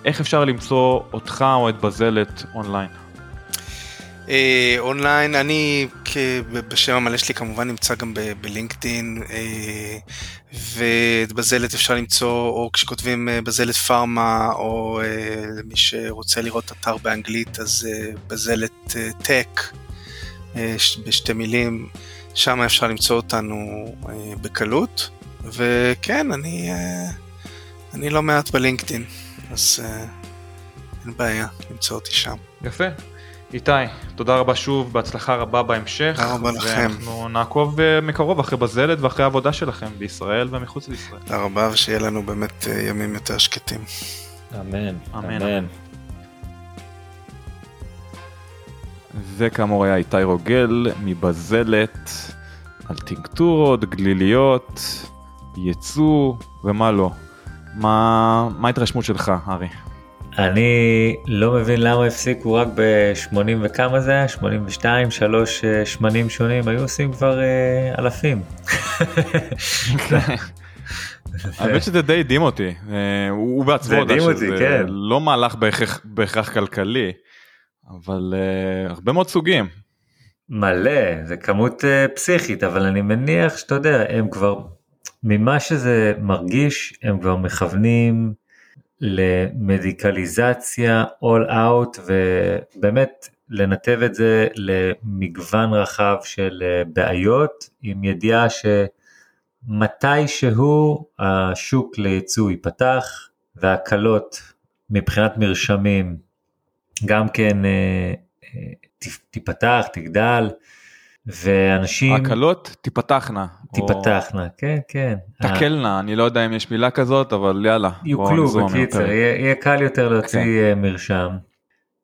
איך אפשר למצוא אותך או את בזלת אונליין? אה, אונליין, אני בשם המלא שלי כמובן נמצא גם בלינקדאין, אה, ואת בזלת אפשר למצוא, או כשכותבים אה, בזלת פארמה, או אה, למי שרוצה לראות אתר באנגלית, אז אה, בזלת טק, בשתי מילים, שם אפשר למצוא אותנו בקלות, וכן, אני, אני לא מעט בלינקדאין, אז אין בעיה למצוא אותי שם. יפה. איתי, תודה רבה שוב, בהצלחה רבה בהמשך. תודה רבה לכם. ואנחנו נעקוב אה, מקרוב אחרי בזלת ואחרי העבודה שלכם בישראל ומחוץ לישראל. תודה רבה, ושיהיה לנו באמת אה, ימים יותר שקטים. אמן, אמן. אמן. וכאמור היה איתי רוגל מבזלת על טינקטורות, גליליות, ייצוא ומה לא. מה, מה ההתרשמות שלך, ארי? אני לא מבין למה הפסיקו רק ב-80 וכמה זה היה? 82, שלוש אה, שמנים שונים, היו עושים כבר אה, אלפים. האמת שזה די הדהים אותי, אה, הוא בעצמו יודע שזה כן. לא מהלך בהכרח- כלכלי, אבל הרבה מאוד סוגים. מלא, זה כמות פסיכית, אבל אני מניח שאתה יודע, הם כבר, ממה שזה מרגיש, הם כבר מכוונים למדיקליזציה all out, ובאמת לנתב את זה למגוון רחב של אה, בעיות, עם ידיעה שמתישהו השוק לייצוא ייפתח, והקלות מבחינת מרשמים גם כן אה, אה, תיפתח, תגדל, ואנשים... ההקלות תיפתחנה. תיפתחנה, או... כן, כן. תקלנה, אני לא יודע אם יש מילה כזאת, אבל יאללה. יוקלו, בקיצר, יהיה, יהיה קל יותר להוציא כן. מרשם.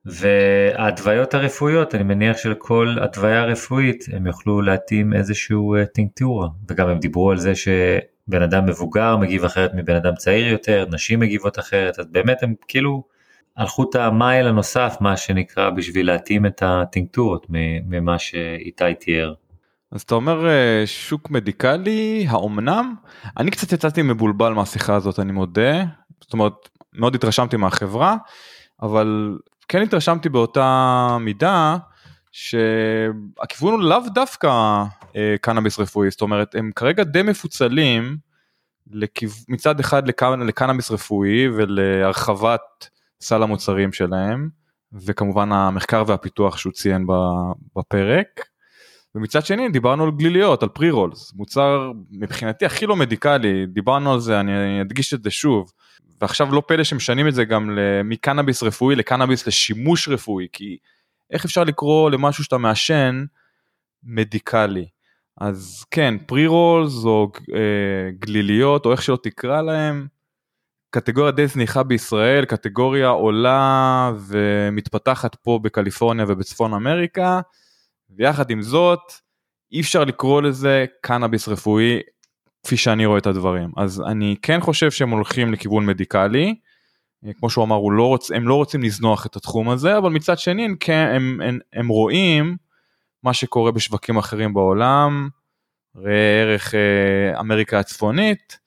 וההתוויות הרפואיות, אני מניח שלכל התוויה רפואית הם יוכלו להתאים איזשהו טינקטורה, וגם הם דיברו על זה שבן אדם מבוגר מגיב אחרת מבן אדם צעיר יותר, נשים מגיבות אחרת, אז באמת הם כאילו הלכו את המייל הנוסף, מה שנקרא, בשביל להתאים את הטינקטורות ממה שאיתי תיאר. אז אתה אומר אה, שוק מדיקלי, האומנם? אני קצת יצאתי מבולבל מהשיחה הזאת, אני מודה. זאת אומרת, מאוד התרשמתי מהחברה, אבל כן התרשמתי באותה מידה שהכיוון הוא לאו דווקא אה, קנאביס רפואי, זאת אומרת, הם כרגע די מפוצלים לכיו... מצד אחד לקנאביס רפואי ולהרחבת סל המוצרים שלהם, וכמובן המחקר והפיתוח שהוא ציין בפרק. ומצד שני דיברנו על גליליות, על פרי רולס, מוצר מבחינתי הכי לא מדיקלי, דיברנו על זה, אני אדגיש את זה שוב. ועכשיו לא פלא שמשנים את זה גם מקנאביס רפואי לקנאביס לשימוש רפואי, כי איך אפשר לקרוא למשהו שאתה מעשן מדיקלי. אז כן, פרי רולס או אה, גליליות או איך שלא תקרא להם, קטגוריה די זניחה בישראל, קטגוריה עולה ומתפתחת פה בקליפורניה ובצפון אמריקה, ויחד עם זאת, אי אפשר לקרוא לזה קנאביס רפואי כפי שאני רואה את הדברים. אז אני כן חושב שהם הולכים לכיוון מדיקלי, כמו שהוא אמר, לא רוצ, הם לא רוצים לזנוח את התחום הזה, אבל מצד שני הם, כן, הם, הם, הם רואים מה שקורה בשווקים אחרים בעולם, ראה ערך אה, אמריקה הצפונית,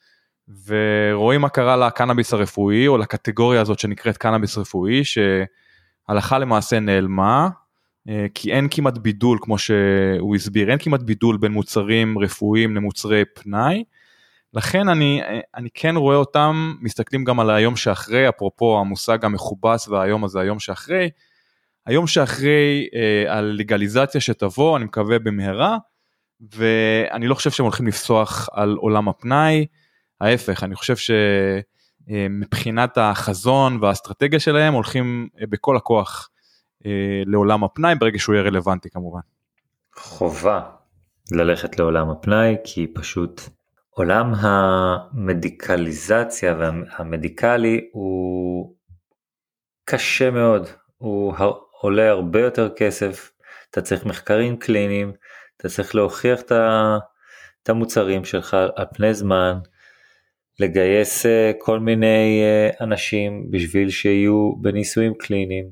ורואים מה קרה לקנאביס הרפואי או לקטגוריה הזאת שנקראת קנאביס רפואי שהלכה למעשה נעלמה אה, כי אין כמעט בידול כמו שהוא הסביר אין כמעט בידול בין מוצרים רפואיים למוצרי פנאי. לכן אני אני כן רואה אותם מסתכלים גם על היום שאחרי אפרופו המושג המכובס והיום הזה היום שאחרי. היום שאחרי אה, על לגליזציה שתבוא אני מקווה במהרה ואני לא חושב שהם הולכים לפסוח על עולם הפנאי. ההפך, אני חושב שמבחינת החזון והאסטרטגיה שלהם הולכים אה, בכל הכוח אה, לעולם הפנאי ברגע שהוא יהיה רלוונטי כמובן. חובה ללכת לעולם הפנאי כי פשוט עולם המדיקליזציה והמדיקלי הוא קשה מאוד, הוא עולה הרבה יותר כסף, אתה צריך מחקרים קליניים, אתה צריך להוכיח את המוצרים שלך על פני זמן, לגייס אה, כל מיני אה, אנשים בשביל שיהיו בניסויים קליניים,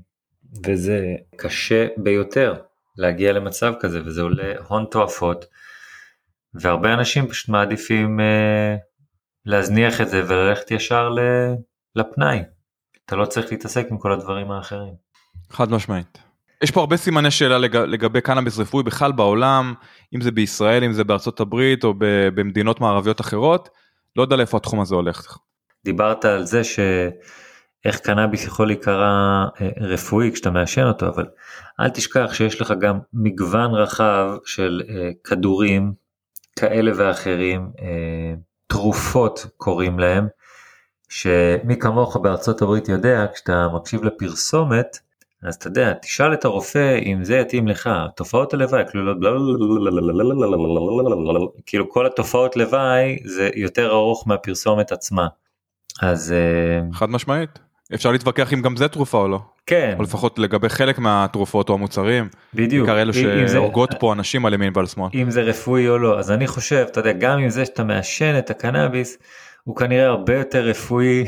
וזה קשה ביותר להגיע למצב כזה, וזה עולה הון תועפות, והרבה אנשים פשוט מעדיפים אה, להזניח את זה וללכת ישר לפנאי. אתה לא צריך להתעסק עם כל הדברים האחרים. חד משמעית. יש פה הרבה סימני שאלה לג... לגבי קנאביס רפואי בכלל בעולם, אם זה בישראל, אם זה בארצות הברית או במדינות מערביות אחרות. לא יודע לאיפה התחום הזה הולך. דיברת על זה שאיך קנאביס יכול להיקרא אה, רפואי כשאתה מעשן אותו, אבל אל תשכח שיש לך גם מגוון רחב של אה, כדורים כאלה ואחרים, אה, תרופות קוראים להם, שמי כמוך בארצות הברית יודע, כשאתה מקשיב לפרסומת, אז אתה יודע, תשאל את הרופא אם זה יתאים לך, תופעות הלוואי כלולות כאילו כל התופעות לוואי זה יותר ארוך מהפרסומת עצמה. אז חד משמעית אפשר להתווכח אם גם זה תרופה או לא. כן. או לפחות לגבי חלק מהתרופות או המוצרים. בדיוק. בעיקר אלו שהורגות פה אנשים על ימין ועל שמאל. אם זה רפואי או לא אז אני חושב אתה יודע גם עם זה שאתה מעשן את הקנאביס הוא כנראה הרבה יותר רפואי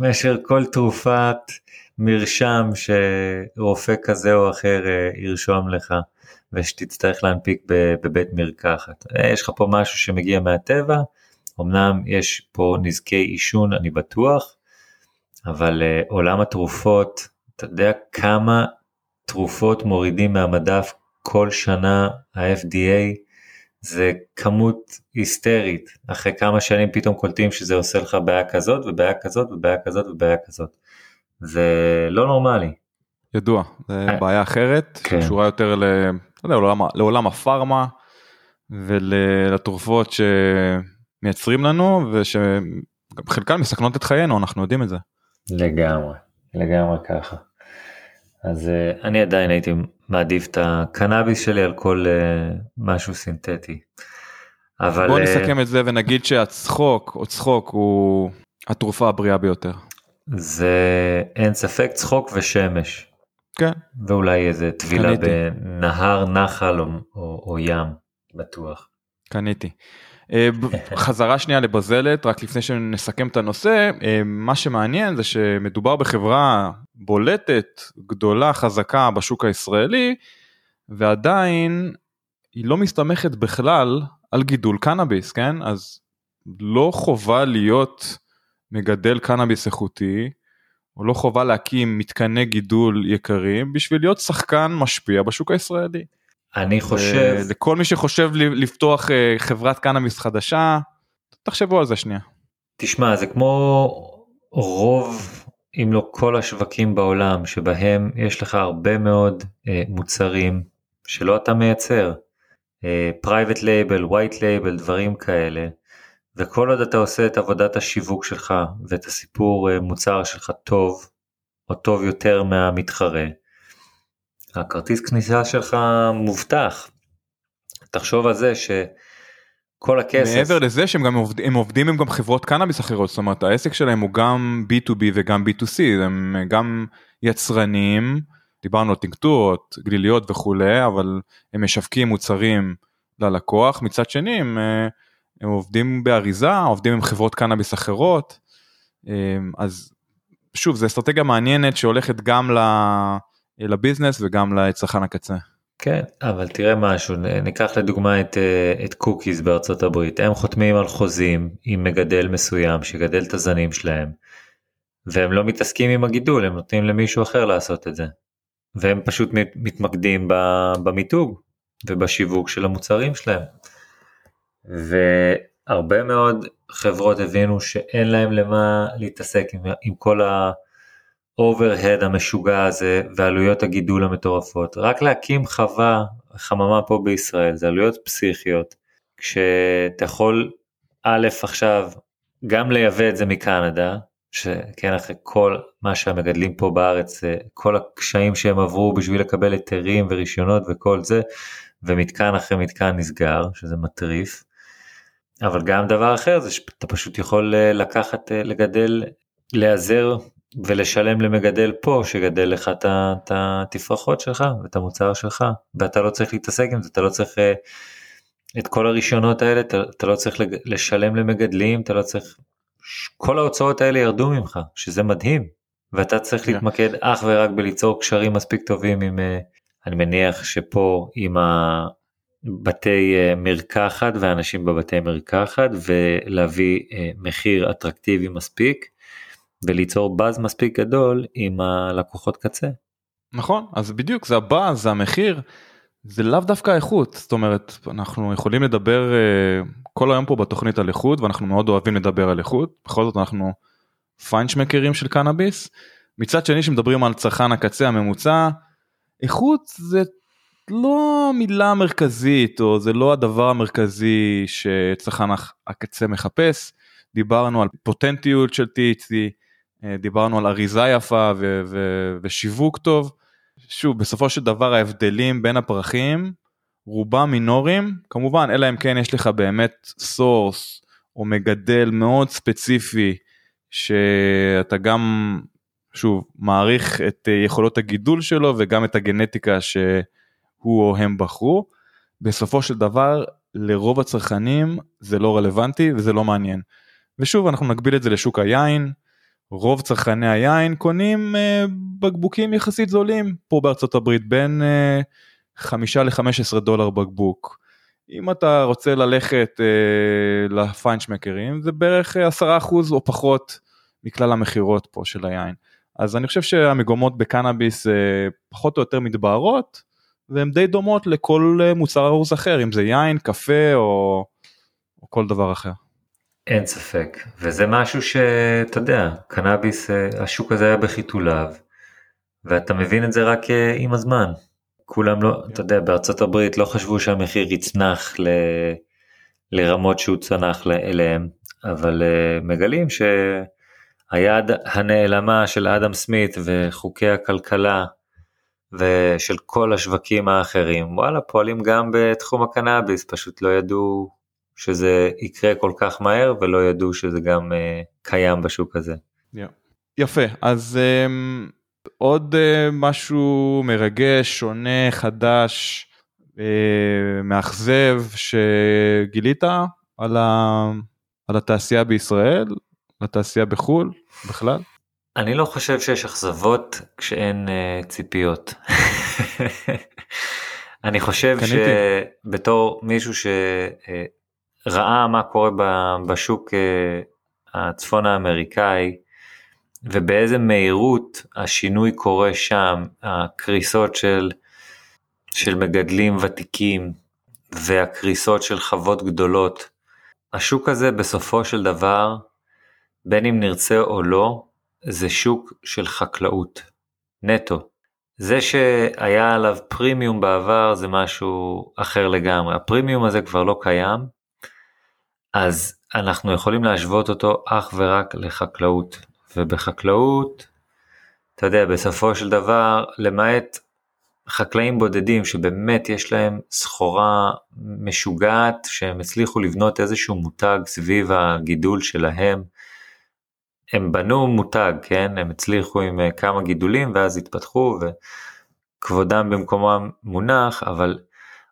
מאשר כל תרופת מרשם שרופא כזה או אחר אה, ירשום לך ושתצטרך להנפיק בבית מרקחת. אה, יש לך פה משהו שמגיע מהטבע, אמנם יש פה נזקי עישון אני בטוח, אבל אה, עולם התרופות, אתה יודע כמה תרופות מורידים מהמדף כל שנה ה-FDA, זה כמות היסטרית, אחרי כמה שנים פתאום קולטים שזה עושה לך בעיה כזאת ובעיה כזאת ובעיה כזאת ובעיה כזאת. זה לא נורמלי. ידוע, זה אה, בעיה אחרת, כן. קשורה יותר ל... לא יודע, לעולם, לעולם הפארמה ולתרופות שמייצרים לנו ושחלקן מסכנות את חיינו, אנחנו יודעים את זה. לגמרי, לגמרי ככה. אז uh, אני עדיין הייתי מעדיף את הקנאביס שלי על כל uh, משהו סינתטי. אבל בוא נסכם את זה ונגיד שהצחוק או צחוק הוא התרופה הבריאה ביותר. זה אין ספק צחוק ושמש. כן. ואולי איזה טבילה בנהר, נחל או, או, או ים, בטוח. קניתי. אה, חזרה שנייה לבזלת, רק לפני שנסכם את הנושא, אה, מה שמעניין זה שמדובר בחברה בולטת, גדולה, חזקה בשוק הישראלי, ועדיין היא לא מסתמכת בכלל על גידול קנאביס, כן? אז לא חובה להיות מגדל קנאביס איכותי, או לא חובה להקים מתקני גידול יקרים בשביל להיות שחקן משפיע בשוק הישראלי. אני חושב... לכל מי שחושב לפתוח אה, חברת קנאביס חדשה, תחשבו על זה שנייה. תשמע, זה כמו רוב, אם לא כל השווקים בעולם, שבהם יש לך הרבה מאוד אה, מוצרים שלא אתה מייצר. private label, white label, דברים כאלה. וכל עוד אתה עושה את עבודת השיווק שלך ואת הסיפור אה, מוצר שלך טוב, או טוב יותר מהמתחרה, הכרטיס כניסה שלך מובטח. תחשוב על זה שכל הכסף... מעבר לזה שהם גם עובדים, הם עובדים עם גם חברות קנאביס אחרות, זאת אומרת העסק שלהם הוא גם B2B וגם B2C, הם גם יצרנים, דיברנו על טינקטורות, גליליות וכולי, אבל הם משווקים מוצרים ללקוח, מצד שני הם, אה, הם עובדים באריזה, עובדים עם חברות קנאביס אחרות, אה, אז שוב, זו אסטרטגיה מעניינת שהולכת גם ל... לביזנס וגם לצרכן הקצה. כן, אבל תראה משהו, ניקח לדוגמה את, אה, את קוקיס בארצות הברית, הם חותמים על חוזים עם מגדל מסוים שגדל את הזנים שלהם, והם לא מתעסקים עם הגידול, הם נותנים למישהו אחר לעשות את זה. והם פשוט מתמקדים במיתוג ובשיווק של המוצרים שלהם. והרבה מאוד חברות הבינו שאין להם למה להתעסק עם, עם כל. ה overhead המשוגע הזה ועלויות הגידול המטורפות. רק להקים חווה, חממה פה בישראל, זה עלויות פסיכיות, כשאתה יכול א' עכשיו גם לייבא את זה מקנדה, שכן אחרי כל מה שהמגדלים פה בארץ, כל הקשיים שהם עברו בשביל לקבל היתרים ורישיונות וכל זה, ומתקן אחרי מתקן נסגר, שזה מטריף. אבל גם דבר אחר זה שאתה פשוט יכול אה, לקחת, אה, לגדל, להיעזר ולשלם למגדל פה שגדל לך את התפרחות שלך ואת המוצר שלך ואתה לא צריך להתעסק עם זה אתה לא צריך אה, את כל הרישיונות האלה אתה, אתה לא צריך לשלם למגדלים אתה לא צריך כל ההוצאות האלה ירדו ממך שזה מדהים ואתה צריך yeah. כן. להתמקד אך ורק בליצור קשרים מספיק טובים עם אני מניח שפה עם הבתי אה, מרקחת ואנשים בבתי מרקחת ולהביא מחיר אטרקטיבי מספיק. וליצור באז מספיק גדול עם הלקוחות קצה. נכון אז בדיוק זה הבאז זה המחיר זה לאו דווקא איכות זאת אומרת אנחנו יכולים לדבר uh, כל היום פה בתוכנית על איכות ואנחנו מאוד אוהבים לדבר על איכות בכל זאת אנחנו פיינשמקרים של קנאביס מצד שני שמדברים על צרכן הקצה הממוצע איכות זה לא המילה המרכזית או זה לא הדבר המרכזי שצרכן הקצה מחפש דיברנו על פוטנטיות של THC אה, דיברנו על אריזה יפה ו- ו- ושיווק טוב. שוב, בסופו של דבר ההבדלים בין הפרחים, רובם מינורים, כמובן, אלא אם כן יש לך באמת source או מגדל מאוד ספציפי, שאתה גם, שוב, מעריך את אה, יכולות הגידול שלו וגם את הגנטיקה שהוא או הם בחרו. בסופו של דבר, לרוב הצרכנים זה לא רלוונטי וזה לא מעניין. ושוב, אנחנו נגביל את זה לשוק היין. רוב צרכני היין קונים uh, בקבוקים יחסית זולים פה בארצות הברית בין uh, 5 ל-15 דולר בקבוק. אם אתה רוצה ללכת uh, לפיינשמקרים זה בערך 10% או פחות מכלל המכירות פה של היין. אז אני חושב שהמגומות בקנאביס uh, פחות או יותר מתבהרות והן די דומות לכל מוצר ארוז אחר אם זה יין, קפה או, או כל דבר אחר. אין ספק, וזה משהו שאתה יודע, קנאביס, אה, השוק הזה היה בחיתוליו, ואתה מבין את זה רק אה, עם הזמן. כולם לא, אתה יודע, בארצות הברית לא חשבו שהמחיר יצנח ל, לרמות שהוא צנח אליהם, אבל אה, מגלים שהיד הנעלמה של אדם סמית וחוקי הכלכלה ושל כל השווקים האחרים, וואלה, פועלים גם בתחום הקנאביס, פשוט לא ידעו שזה יקרה כל כך מהר ולא ידעו שזה גם uh, קיים בשוק הזה. יפה, אז um, עוד uh, משהו מרגש, שונה, חדש, uh, מאכזב, שגילית על, ה, על התעשייה בישראל, התעשייה בחו"ל בכלל? אני לא חושב שיש אכזבות כשאין uh, ציפיות. אני חושב קניתי. שבתור מישהו שראה מה קורה בשוק uh, הצפון האמריקאי ובאיזה מהירות השינוי קורה שם, הקריסות של, של מגדלים ותיקים והקריסות של חוות גדולות, השוק הזה בסופו של דבר, בין אם נרצה או לא, זה שוק של חקלאות, נטו. זה שהיה עליו פרימיום בעבר זה משהו אחר לגמרי, הפרימיום הזה כבר לא קיים, אז אנחנו יכולים להשוות אותו אך ורק לחקלאות. ובחקלאות, אתה יודע, בסופו של דבר, למעט חקלאים בודדים שבאמת יש להם סחורה משוגעת, שהם הצליחו לבנות איזשהו מותג סביב הגידול שלהם, הם בנו מותג, כן? הם הצליחו עם אה, כמה גידולים ואז התפתחו וכבודם במקומם מונח, אבל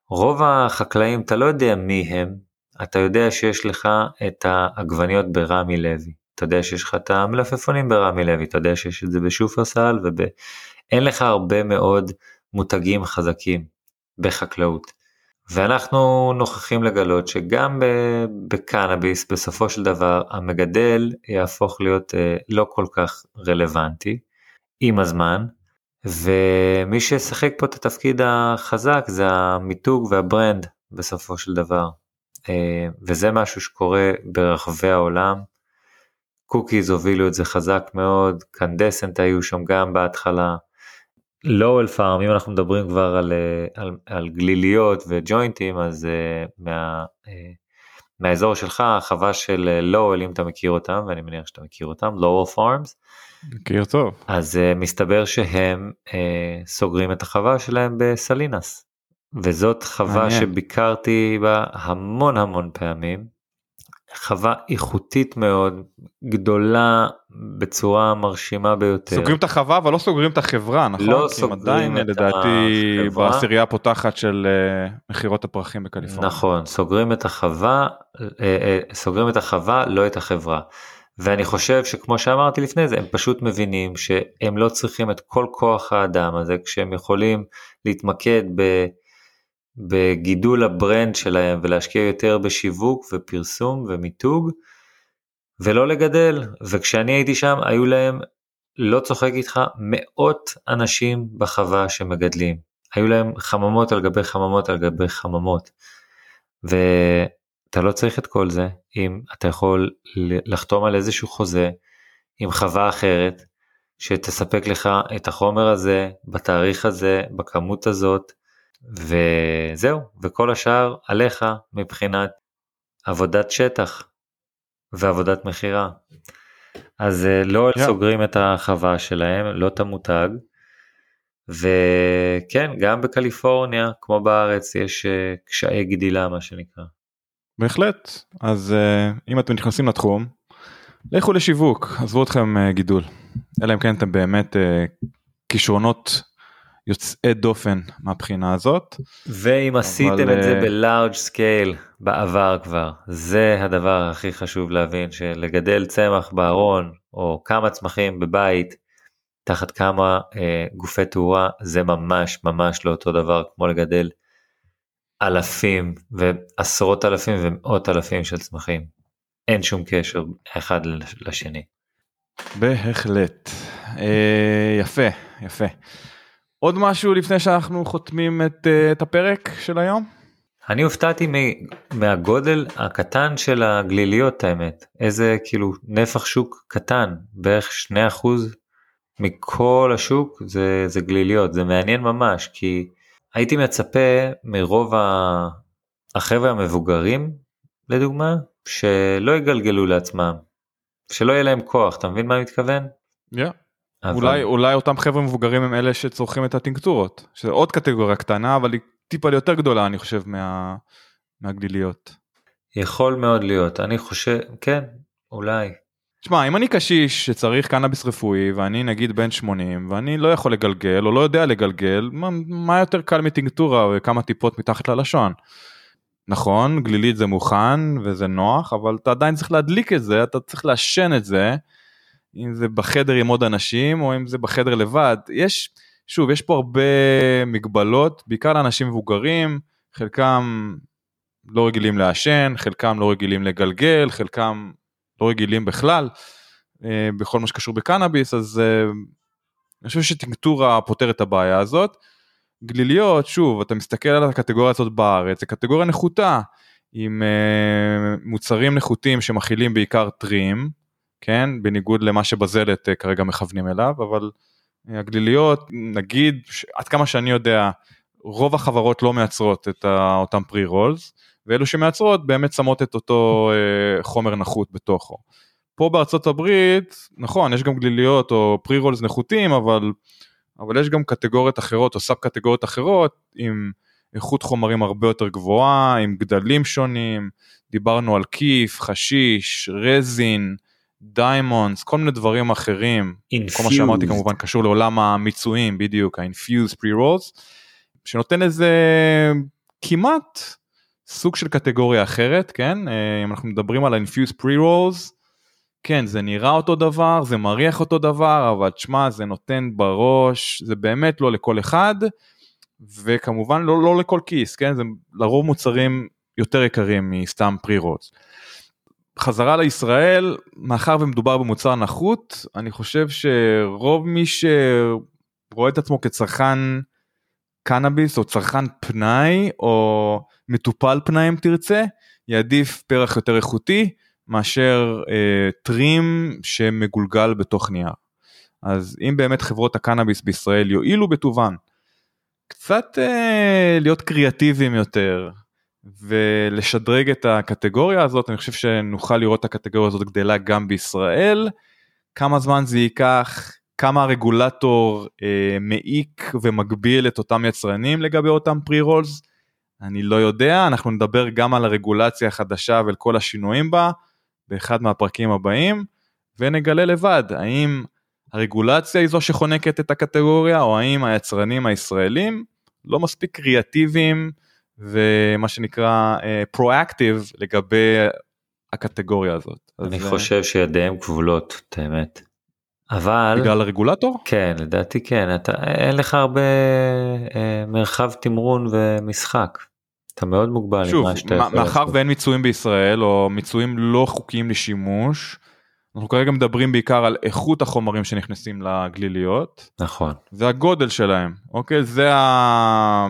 רוב החקלאים, אתה לא יודע מי הם, אתה יודע שיש לך את העגבניות ברמי לוי, אתה יודע שיש לך את המלפפונים ברמי לוי, אתה יודע שיש את זה בשופרסל ואין לך הרבה מאוד מותגים חזקים בחקלאות. ואנחנו נוכחים לגלות שגם בקנאביס בסופו של דבר המגדל יהפוך להיות אה, לא כל כך רלוונטי עם הזמן ומי שישחק פה את התפקיד החזק זה המיתוג וה brand בסופו של דבר אה, וזה משהו שקורה ברחבי העולם. קוקיז הובילו את זה חזק מאוד, קנדסנט היו שם גם בהתחלה. לואל פארם אם אנחנו מדברים כבר על, אה, על, על גליליות וג'וינטים אז uh, מה, uh, מהאזור שלך החווה של לואל אם אתה מכיר אותם ואני מניח שאתה מכיר אותם לואל פארמס. מכיר טוב. אז uh, מסתבר שהם uh, סוגרים את החווה שלהם בסלינס וזאת חווה מעניין. שביקרתי בה המון המון פעמים חווה איכותית מאוד, גדולה בצורה מרשימה ביותר. סוגרים את החווה אבל לא סוגרים את החברה, נכון? לא סוגרים עדיין, את לדעתי החברה. בעשירייה הפותחת של uh, מכירות הפרחים בקליפורניה. נכון, סוגרים את החווה, uh, uh, סוגרים את החווה, לא את החברה. ואני חושב שכמו שאמרתי לפני זה, הם פשוט מבינים שהם לא צריכים את כל כוח האדם הזה, כשהם יכולים להתמקד ב... בגידול ה brand שלהם ולהשקיע יותר בשיווק ופרסום ומיתוג ולא לגדל וכשאני הייתי שם היו להם לא צוחק איתך מאות אנשים בחווה שמגדלים. היו להם חממות על גבי חממות על גבי חממות. ואתה לא צריך את כל זה אם אתה יכול לחתום על איזשהו חוזה עם חווה אחרת שתספק לך את החומר הזה בתאריך הזה בכמות הזאת וזהו, וכל השאר עליך מבחינת עבודת שטח ועבודת מכירה. אז אה, לא yeah. סוגרים את החווה שלהם, לא את המותג. וכן, גם בקליפורניה, כמו בארץ, יש אה, קשיי גדילה, מה שנקרא. בהחלט, אז אה, אם אתם נכנסים לתחום, לכו לשיווק, עזבו אתכם גידול. אלא אם כן אתם באמת כישרונות יוצאי דופן מהבחינה הזאת. ואם עשיתם אבל... את זה אה, ב large scale בעבר כבר, זה הדבר הכי חשוב להבין, שלגדל צמח בארון או כמה צמחים בבית תחת כמה אה, גופי תאורה זה ממש ממש לא אותו דבר כמו לגדל אלפים ועשרות אלפים ומאות אלפים של צמחים. אין שום קשר אחד לשני. בהחלט. אה, יפה, יפה. עוד משהו לפני שאנחנו חותמים את, uh, את הפרק של היום? אני הופתעתי מהגודל הקטן של הגליליות האמת איזה כאילו נפח שוק קטן בערך 2% מכל השוק זה, זה גליליות זה מעניין ממש כי הייתי מצפה מרוב החבר'ה המבוגרים לדוגמה שלא יגלגלו לעצמם שלא יהיה להם כוח אתה מבין מה אני מתכוון? Yeah. אבל... אולי, אולי אותם חבר'ה מבוגרים הם אלה שצורכים את הטינקטורות, שזה עוד קטגוריה קטנה, אבל היא טיפה יותר גדולה, אני חושב, מה, מהגליליות. יכול מאוד להיות, אני חושב, כן, אולי. תשמע, אם אני קשיש שצריך קנאביס רפואי ואני נגיד בן 80 ואני לא יכול לגלגל או לא יודע לגלגל, מה, מה יותר קל מטינקטורה וכמה טיפות מתחת ללשון? נכון, גלילית זה מוכן וזה נוח, אבל אתה עדיין צריך להדליק את זה, אתה צריך לעשן את זה, אם זה בחדר עם עוד אנשים או אם זה בחדר לבד. יש, שוב, יש פה הרבה מגבלות, בעיקר לאנשים מבוגרים, חלקם לא רגילים לעשן, חלקם לא רגילים לגלגל, חלקם לא רגילים בכלל, אה, בכל מה שקשור בקנאביס, אז אה, אני חושב שטינקטורה פותר את הבעיה הזאת. גליליות, שוב, אתה מסתכל על הקטגוריה הזאת בארץ, זו קטגוריה נחותה, עם uh, מוצרים נחותים שמכילים בעיקר טרים, כן, בניגוד למה שבזלת uh, כרגע מכוונים אליו, אבל uh, הגליליות, נגיד, עד כמה שאני יודע, רוב החברות לא מייצרות את אותם פרי רולס, ואלו שמייצרות באמת שמות את אותו uh, חומר נחות בתוכו. פה בארצות הברית, נכון, יש גם גליליות או פרי רולס נחותים, אבל אבל יש גם קטגוריות אחרות או sub קטגוריות אחרות עם איכות חומרים הרבה יותר גבוהה, עם גדלים שונים, דיברנו על כיף, חשיש, resin, diamonds, כל מיני דברים אחרים. Infused. כל מה שאמרתי כמובן קשור לעולם המיצויים, בדיוק, ה-infused pre-rolls, שנותן איזה כמעט סוג של קטגוריה אחרת, כן? אה, אם אנחנו מדברים על ה-infused pre-rolls, כן, זה נראה אותו דבר, זה מריח אותו דבר, אבל תשמע, זה נותן בראש, זה באמת לא לכל אחד, וכמובן לא, לא לכל כיס, כן? זה לרוב מוצרים יותר יקרים מסתם רולס. חזרה לישראל, מאחר ומדובר במוצר נחות, אני חושב שרוב מי שרואה את עצמו כצרכן קנאביס או צרכן פנאי או מטופל פנאי אם תרצה, יעדיף פרח יותר איכותי. מאשר אה, טרים שמגולגל בתוך נייר. אז אם באמת חברות הקנאביס בישראל יועילו בטובן, קצת אה, להיות קריאטיביים יותר ולשדרג את הקטגוריה הזאת, אני חושב שנוכל לראות את הקטגוריה הזאת גדלה גם בישראל. כמה זמן זה ייקח, כמה הרגולטור אה, מעיק ומגביל את אותם יצרנים לגבי אותם פרי-רולס, אני לא יודע, אנחנו נדבר גם על הרגולציה החדשה ועל כל השינויים בה. באחד מהפרקים הבאים, ונגלה לבד האם הרגולציה היא זו שחונקת את הקטגוריה, או האם היצרנים הישראלים לא מספיק קריאטיביים ומה שנקרא פרואקטיב uh, לגבי הקטגוריה הזאת. אני אז, חושב uh, שידיהם כבולות, את האמת. אבל... בגלל הרגולטור? כן, לדעתי כן, אתה, אין לך הרבה אה, מרחב תמרון ומשחק. אתה מאוד מוגבל שוב, עם מה שאתה יכול מאחר ואין מיצויים בישראל או מיצויים לא חוקיים לשימוש, אנחנו כרגע מדברים בעיקר על איכות החומרים שנכנסים לגליליות. נכון. והגודל שלהם, אוקיי? זה, ה...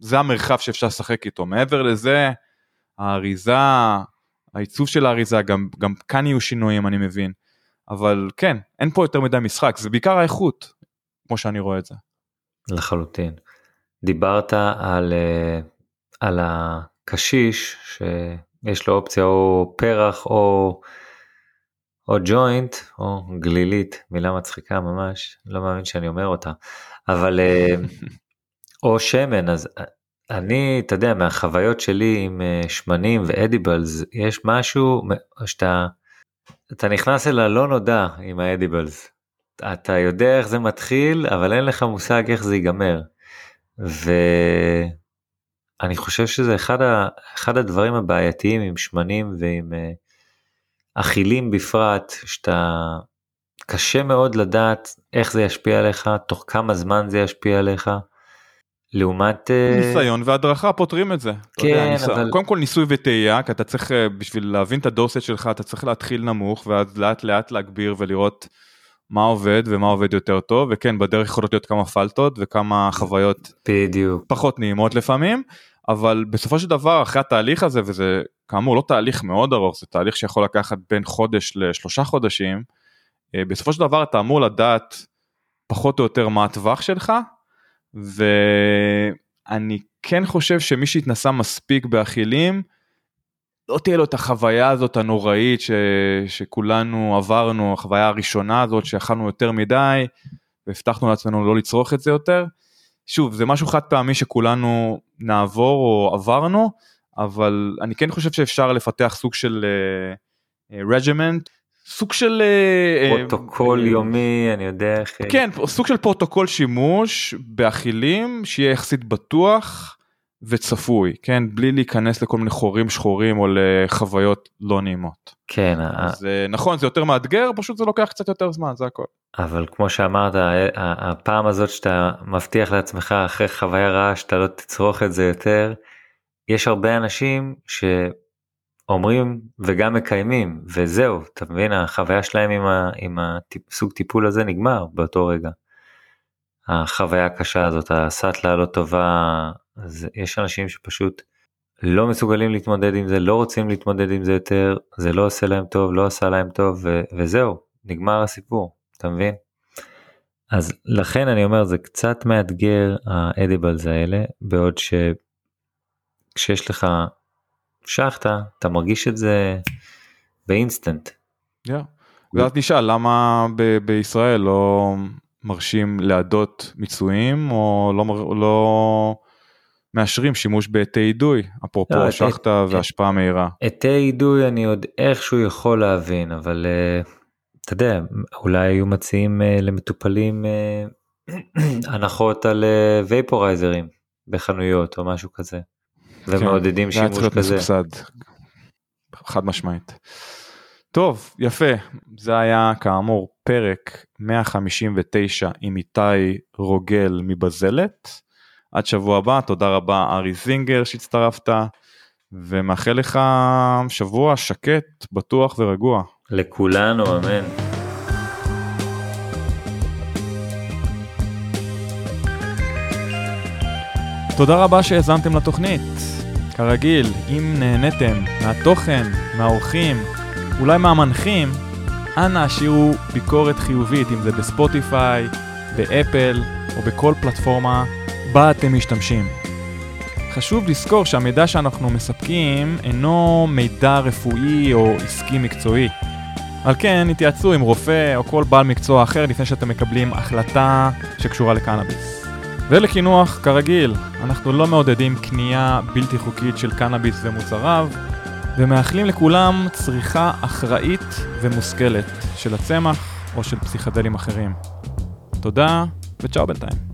זה המרחב שאפשר לשחק איתו. מעבר לזה, האריזה, העיצוב של האריזה, גם, גם כאן יהיו שינויים אני מבין. אבל כן, אין פה יותר מדי משחק, זה בעיקר האיכות, כמו שאני רואה את זה. לחלוטין. דיברת על uh, על הקשיש שיש לו אופציה או פרח או או ג'וינט או גלילית מילה מצחיקה ממש לא מאמין שאני אומר אותה אבל אה, או שמן אז אה, אני אתה יודע מהחוויות שלי עם אה, שמנים ואדיבלס יש משהו שאתה אתה נכנס אל הלא נודע עם האדיבלס אתה יודע איך זה מתחיל אבל אין לך מושג איך זה ייגמר. ו... אני חושב שזה אחד, ה, אחד הדברים הבעייתיים עם שמנים ועם uh, אכילים בפרט, שאתה קשה מאוד לדעת איך זה ישפיע עליך, תוך כמה זמן זה ישפיע עליך. לעומת אה, ניסיון והדרכה פותרים את זה. כן, יודע, ניס... אבל... קודם כל ניסוי וטעייה, כי אתה צריך, אה, בשביל להבין את הדוסט שלך, אתה צריך להתחיל נמוך, ואז לאט לאט להגביר ולראות מה עובד ומה עובד יותר טוב, וכן, בדרך יכולות להיות כמה פלטות וכמה חוויות בדיוק. פחות נעימות לפעמים, אבל בסופו של דבר אחרי התהליך הזה וזה כאמור לא תהליך מאוד ארוך זה תהליך שיכול לקחת בין חודש לשלושה חודשים אה, בסופו של דבר אתה אמור לדעת פחות או יותר מה הטווח שלך ואני כן חושב שמי שהתנסה מספיק באכילים לא תהיה לו את החוויה הזאת הנוראית ש, שכולנו עברנו, החוויה הראשונה הזאת שאכלנו יותר מדי והבטחנו לעצמנו לא לצרוך את זה יותר. שוב, זה משהו חד פעמי שכולנו נעבור או עברנו, אבל אני כן חושב שאפשר לפתח סוג של רג'מנט, uh, סוג של פרוטוקול uh, יומי, אני יודע איך... כן, סוג של פרוטוקול שימוש באכילים שיהיה יחסית בטוח. וצפוי, כן? בלי להיכנס לכל מיני חורים שחורים או לחוויות לא נעימות. כן. אז ה... נכון, זה יותר מאתגר, פשוט זה לוקח קצת יותר זמן, זה הכל. אבל כמו שאמרת, הפעם הזאת שאתה מבטיח לעצמך אחרי חוויה רעה שאתה לא תצרוך את זה יותר, יש הרבה אנשים שאומרים וגם מקיימים, וזהו, אתה מבין, החוויה שלהם עם, ה... עם הסוג טיפול הזה נגמר באותו רגע. החוויה הקשה הזאת, הסאטלה הלא טובה, אז יש אנשים שפשוט לא מסוגלים להתמודד עם זה, לא רוצים להתמודד עם זה יותר, זה לא עושה להם טוב, לא עשה להם טוב, ו- וזהו, נגמר הסיפור, אתה מבין? אז לכן אני אומר, זה קצת מאתגר האדיבלס האלה, בעוד שכשיש לך שחטה, אתה מרגיש את זה באינסטנט. Yeah. ואז נשאל למה ב- בישראל לא מרשים להדות מיצויים או לא, לא מאשרים שימוש בעטי אידוי, אפרופו לא, שחטה את, והשפעה מהירה. עטי אידוי אני עוד איכשהו יכול להבין, אבל uh, אתה יודע, אולי היו מציעים uh, למטופלים uh, הנחות על uh, וייפורייזרים בחנויות או משהו כזה, ומעודדים שימוש כזה. מסובסד, חד משמעית. טוב, יפה, זה היה כאמור פרק 159 עם איתי רוגל מבזלת. עד שבוע הבא, תודה רבה ארי זינגר שהצטרפת, ומאחל לך שבוע שקט, בטוח ורגוע. לכולנו, אמן. תודה רבה שהאזנתם לתוכנית. כרגיל, אם נהניתם מהתוכן, מהאורחים, אולי מהמנחים, אנא השאירו ביקורת חיובית, אם זה בספוטיפיי, באפל או בכל פלטפורמה בה אתם משתמשים. חשוב לזכור שהמידע שאנחנו מספקים אינו מידע רפואי או עסקי מקצועי. על כן, התייעצו עם רופא או כל בעל מקצוע אחר לפני שאתם מקבלים החלטה שקשורה לקנאביס. ולקינוח, כרגיל, אנחנו לא מעודדים קנייה בלתי חוקית של קנאביס ומוצריו, ומאחלים לכולם צריכה אחראית ומושכלת של הצמח או של פסיכדלים אחרים. תודה וצ'או בינתיים.